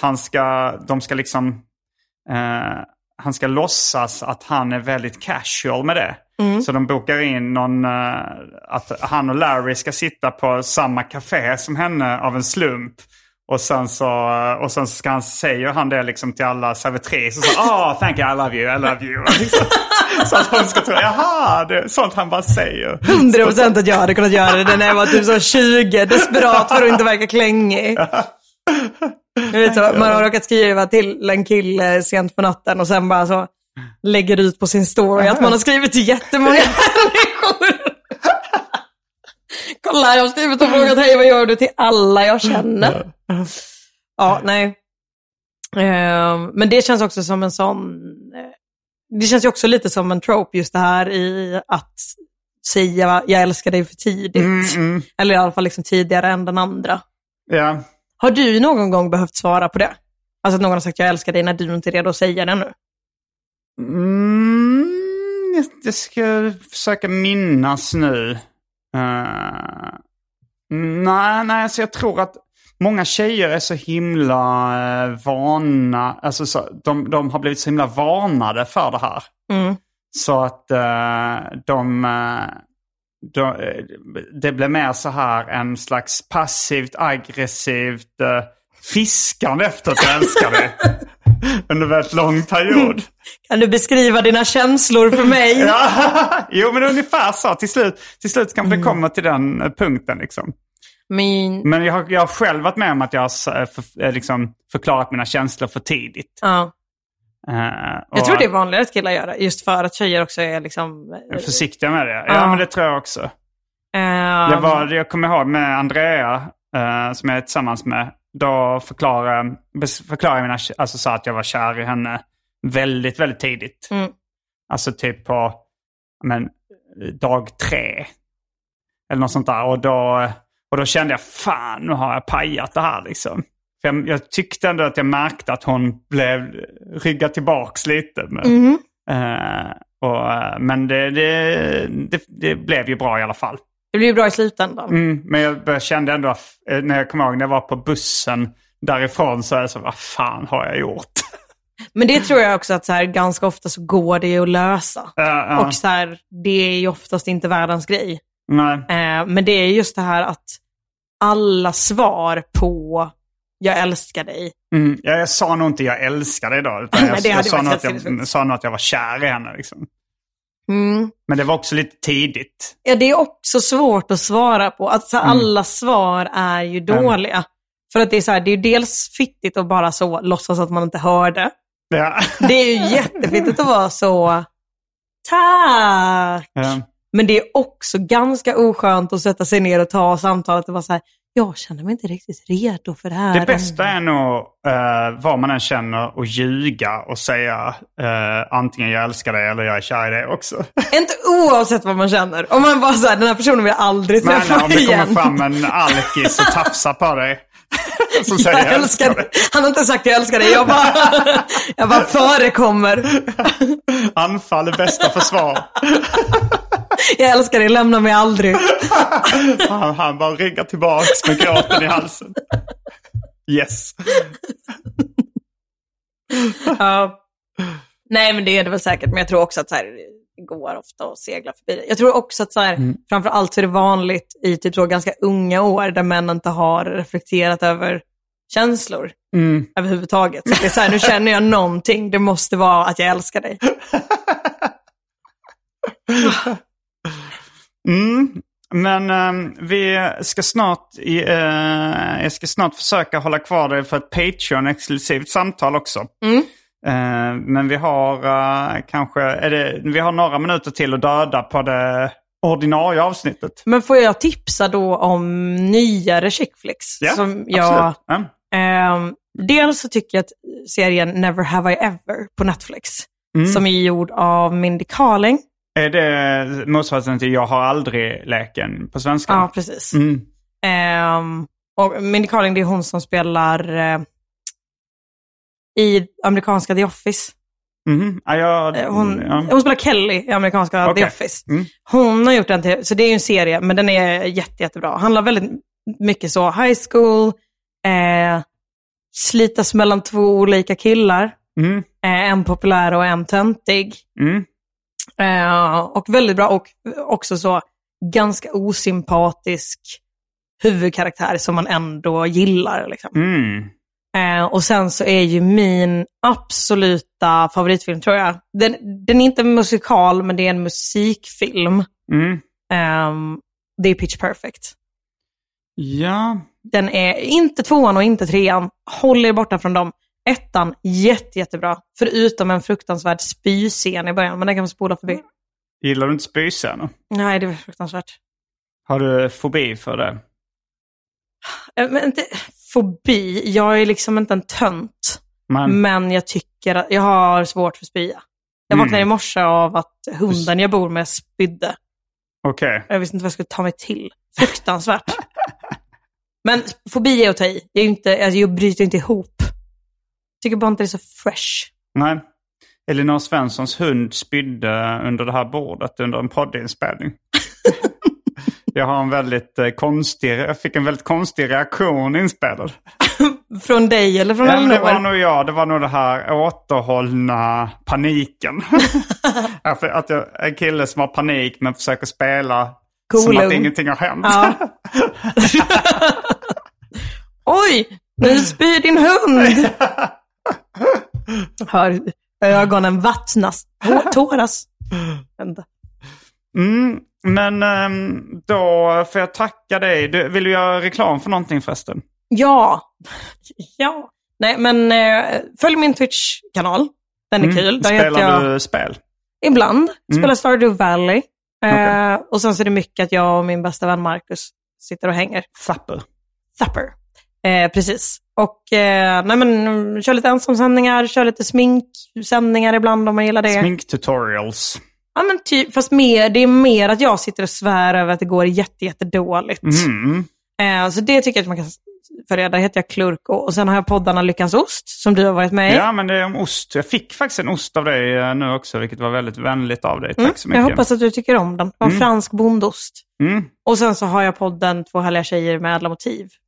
[SPEAKER 1] han ska, de ska liksom, eh, han ska låtsas att han är väldigt casual med det. Så de bokar in någon, eh, att han och Larry ska sitta på samma café som henne av en slump. Och sen så, och sen så ska han, säger han det liksom till alla servitriser. Så, oh, thank you, I love you, I love you. Liksom. Så att hon ska tro, jaha, det är sånt han bara säger.
[SPEAKER 2] 100% att jag hade kunnat göra det när jag var typ så 20, desperat för att inte verka klängig. Vet så, man har råkat skriva till en kille sent på natten och sen bara så lägger ut på sin story att man har skrivit till jättemånga människor. Kolla, jag har skrivit och frågat hej, vad gör du till alla jag känner? Ja, nej. Ehm, Men det känns också som en sån... eh, Det känns ju också lite som en trope just det här i att säga jag älskar dig för tidigt. Eller i alla fall liksom tidigare än den andra.
[SPEAKER 1] Ja.
[SPEAKER 2] Har du någon gång behövt svara på det? Alltså att någon har sagt jag älskar dig när du inte är redo att säga det nu?
[SPEAKER 1] Mm, jag- jag ska försöka minnas nu. Uh, nej, nej, alltså jag tror att många tjejer är så himla uh, vana, alltså så, de, de har blivit så himla varnade för det här.
[SPEAKER 2] Mm.
[SPEAKER 1] Så att eh, de, de, eh, det blir mer så här en slags passivt aggressivt uh, fiskande efter att jag älskar dig. Under en väldigt lång period.
[SPEAKER 2] Kan du beskriva dina känslor för mig?
[SPEAKER 1] Ja, jo men ungefär så. Till slut, till slut kanske det kommer till den eh, punkten liksom.
[SPEAKER 2] Min...
[SPEAKER 1] Men jag har, jag har själv varit med om att jag har eh, för, eh, liksom, förklarat mina känslor för tidigt.
[SPEAKER 2] Ja.
[SPEAKER 1] Eh,
[SPEAKER 2] Jag tror det är vanligare att killar gör det, just för att tjejer också är liksom...
[SPEAKER 1] är försiktiga med det. Ja,
[SPEAKER 2] Ja.
[SPEAKER 1] men det tror jag också.
[SPEAKER 2] ehm,
[SPEAKER 1] Jag, var, jag kommer ihåg med Andrea, eh, som jag är tillsammans med. Då förklarade, förklarade jag mina, alltså sa att jag var kär i henne väldigt, väldigt tidigt.
[SPEAKER 2] Mm.
[SPEAKER 1] Alltså typ på men, dag tre. Eller något sånt där. Och då, och då kände jag, fan nu har jag pajat det här liksom. Jag, jag tyckte ändå att jag märkte att hon blev ryggad tillbaks lite. Men,
[SPEAKER 2] Mhm.
[SPEAKER 1] eh, och, eh, men det, det, det, det blev ju bra i alla fall.
[SPEAKER 2] Det blir ju bra i slutändan.
[SPEAKER 1] Mm, men jag kände ändå, eh, när jag kommer ihåg när jag var på bussen därifrån så är jag så, vad fan har jag gjort?
[SPEAKER 2] Men det tror jag också att så här, ganska ofta så går det ju att lösa.
[SPEAKER 1] Ja, ja.
[SPEAKER 2] Och så här, det är ju oftast inte världens grej. Eh, men det är just det här att alla svar på jag älskar dig.
[SPEAKER 1] Mm, ja, jag sa nog inte jag älskar dig då. Utan jag,
[SPEAKER 2] Nej,
[SPEAKER 1] jag, sa nog att jag, sa nog att jag var kär i henne. Liksom.
[SPEAKER 2] Mm.
[SPEAKER 1] Men det var också lite tidigt.
[SPEAKER 2] Ja, det är också svårt att svara på. Att så här, alla svar är ju dåliga. För att det är så här, det är ju dels fittigt att bara så låtsas att man inte hörde.
[SPEAKER 1] Ja.
[SPEAKER 2] Det är ju jättefittigt att vara så, tack.
[SPEAKER 1] Ja.
[SPEAKER 2] Men det är också ganska oskönt att sätta sig ner och ta samtalet och vara så här, jag känner mig inte riktigt redo för det här.
[SPEAKER 1] Det bästa är nog uh, vad man än känner och ljuga och säga eh, antingen jag älskar dig eller jag är kär i dig också.
[SPEAKER 2] Inte oavsett vad man känner. Om man bara här, den här personen vill jag aldrig
[SPEAKER 1] Men
[SPEAKER 2] träffa
[SPEAKER 1] om det
[SPEAKER 2] igen.
[SPEAKER 1] kommer fram en alkis och tafsar på dig. Som säger
[SPEAKER 2] jag älskar dig. Han har inte sagt jag älskar dig, jag bara, jag bara förekommer.
[SPEAKER 1] Anfall är bästa försvar.
[SPEAKER 2] Jag älskar dig, lämna mig aldrig.
[SPEAKER 1] Han, han bara ryggar tillbaks med gråten i halsen. Yes.
[SPEAKER 2] Ja. Nej, men det är det väl säkert. Men jag tror också att så här, det går ofta att segla förbi det. Jag tror också att så här,
[SPEAKER 1] Mm.
[SPEAKER 2] framför allt så är det vanligt i typ så ganska unga år där män inte har reflekterat över känslor
[SPEAKER 1] Mm.
[SPEAKER 2] överhuvudtaget. Så det är så här, nu känner jag någonting, det måste vara att jag älskar dig.
[SPEAKER 1] Mm. Men ehm, vi ska snart, eh, jag ska snart försöka hålla kvar dig för ett Patreon-exklusivt samtal också.
[SPEAKER 2] Mm.
[SPEAKER 1] Eh, men vi har eh, kanske, det, vi har några minuter till att döda på det ordinarie avsnittet.
[SPEAKER 2] Men får jag tipsa då om nyare chick flicks?
[SPEAKER 1] Ja,
[SPEAKER 2] som jag,
[SPEAKER 1] absolut.
[SPEAKER 2] Ehm, dels så tycker jag att serien Never Have I Ever på Netflix,
[SPEAKER 1] Mm.
[SPEAKER 2] som är gjord av Mindy Kaling.
[SPEAKER 1] Är det motsvarigheten till Jag har aldrig-leken på svenska?
[SPEAKER 2] Ja, precis.
[SPEAKER 1] Mm.
[SPEAKER 2] Ehm, och Mindy Kaling, det är hon som spelar eh, i amerikanska The Office.
[SPEAKER 1] Mhm. Ja, jag,
[SPEAKER 2] Eh, Hon,
[SPEAKER 1] ja.
[SPEAKER 2] hon spelar Kelly i amerikanska
[SPEAKER 1] Okej.
[SPEAKER 2] The Office.
[SPEAKER 1] Mm.
[SPEAKER 2] Hon har gjort den till, så det är ju en serie, men den är jätte, jättebra. Handlar väldigt mycket så, high school, eh, slitas mellan två olika killar.
[SPEAKER 1] Mm.
[SPEAKER 2] Eh, en populär och en töntig.
[SPEAKER 1] Mm.
[SPEAKER 2] Eh, och väldigt bra och också så ganska osympatisk huvudkaraktär som man ändå gillar. Liksom.
[SPEAKER 1] Mm.
[SPEAKER 2] Eh, och sen så är ju min absoluta favoritfilm, tror jag, den, den är inte en musikal, men det är en musikfilm.
[SPEAKER 1] Mm.
[SPEAKER 2] Ehm, det är Pitch Perfect.
[SPEAKER 1] Ja.
[SPEAKER 2] Den är inte tvåan och inte trean. Håll er borta från dem. Ettan, jätte, jättebra. Förutom en fruktansvärd spyscen i början, men den kan man spola förbi.
[SPEAKER 1] Gillar du inte spyscener?
[SPEAKER 2] Nej, det var fruktansvärt.
[SPEAKER 1] Har du fobi för det?
[SPEAKER 2] Eh, Men inte fobi, jag är liksom inte en tönt.
[SPEAKER 1] Men,
[SPEAKER 2] Men jag tycker att jag har svårt för spya. Jag
[SPEAKER 1] Mm.
[SPEAKER 2] vaknade i morse av att hunden jag bor med spydde.
[SPEAKER 1] Okej.
[SPEAKER 2] Jag visste inte vad jag skulle ta mig till. Fruktansvärt. Men fobi är att ta i. Jag, är inte, alltså jag bryter inte ihop. Tycker bara inte det är så fresh.
[SPEAKER 1] Nej. Elinor Svenssons hund spydde under det här bordet under en poddinspelning. jag har en väldigt eh, konstig, jag fick en väldigt konstig reaktion inspelad.
[SPEAKER 2] Från dig eller från
[SPEAKER 1] men det var
[SPEAKER 2] Elinor?
[SPEAKER 1] nog jag, det var nog det här återhållna paniken. Att jag en kille som har panik men försöker spela som
[SPEAKER 2] Kolugn.
[SPEAKER 1] att ingenting har hänt.
[SPEAKER 2] Ja. Oj, nu spyr din hund. Hör ögonen vattnas, tå- tåras.
[SPEAKER 1] Mm, men ehm, då får jag tacka dig. Du, vill du göra reklam för någonting förresten?
[SPEAKER 2] Ja. Ja. Nej, men eh, följ min Twitch-kanal. Den är kul. Där
[SPEAKER 1] Mm. Spelar
[SPEAKER 2] jag
[SPEAKER 1] du spel?
[SPEAKER 2] ibland.
[SPEAKER 1] Mm.
[SPEAKER 2] Spelar Stardew Valley. Eh,
[SPEAKER 1] Okej.
[SPEAKER 2] Och sen så är det mycket att jag och min bästa vän Marcus sitter och hänger.
[SPEAKER 1] Zapper.
[SPEAKER 2] Thupper. Eh, precis. Och eh, nej, men, mm, kör lite ensamsändningar, kör lite sminksändningar ibland om man gillar det.
[SPEAKER 1] Sminktutorials.
[SPEAKER 2] Ja, men typ, fast mer, det är mer att jag sitter och svär över att det går jätte, jättedåligt.
[SPEAKER 1] Mm.
[SPEAKER 2] Eh, så det tycker jag att man kan följa. Där heter jag Klurko. Och sen har jag poddarna Lyckans Ost, som du har varit med i.
[SPEAKER 1] Ja, men det är om ost. Jag fick faktiskt en ost av dig eh, nu också, vilket var väldigt vänligt av dig. Tack
[SPEAKER 2] Mm,
[SPEAKER 1] så mycket.
[SPEAKER 2] jag hoppas att du tycker om den. Det var en fransk bondost.
[SPEAKER 1] Mm.
[SPEAKER 2] Och sen så har jag podden Två härliga tjejer med ädla motiv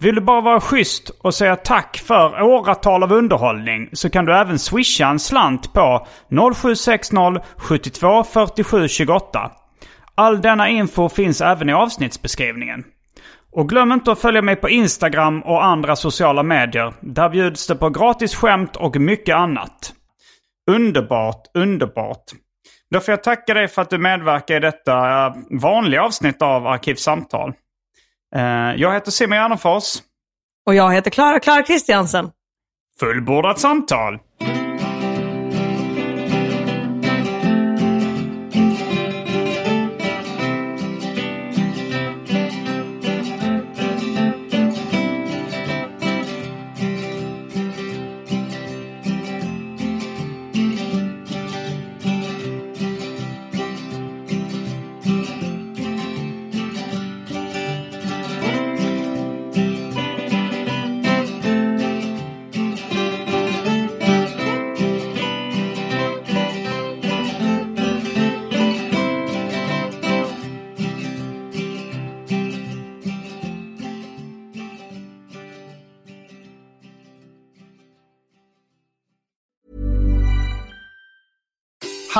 [SPEAKER 1] Vill du bara vara schysst och säga tack för åratal av underhållning så kan du även swisha en slant på 0760 72 47 28. All denna info finns även i avsnittsbeskrivningen. Och glöm inte att följa mig på Instagram och andra sociala medier. Där bjuds det på gratis skämt och mycket annat. Underbart, underbart. Då får jag tacka dig för att du medverkar i detta eh, vanliga avsnitt av Arkivsamtal. Eh, jag heter Simon Gärdenfors.
[SPEAKER 2] Och jag heter Klara Klara Kristiansen.
[SPEAKER 1] Fullbordat samtal!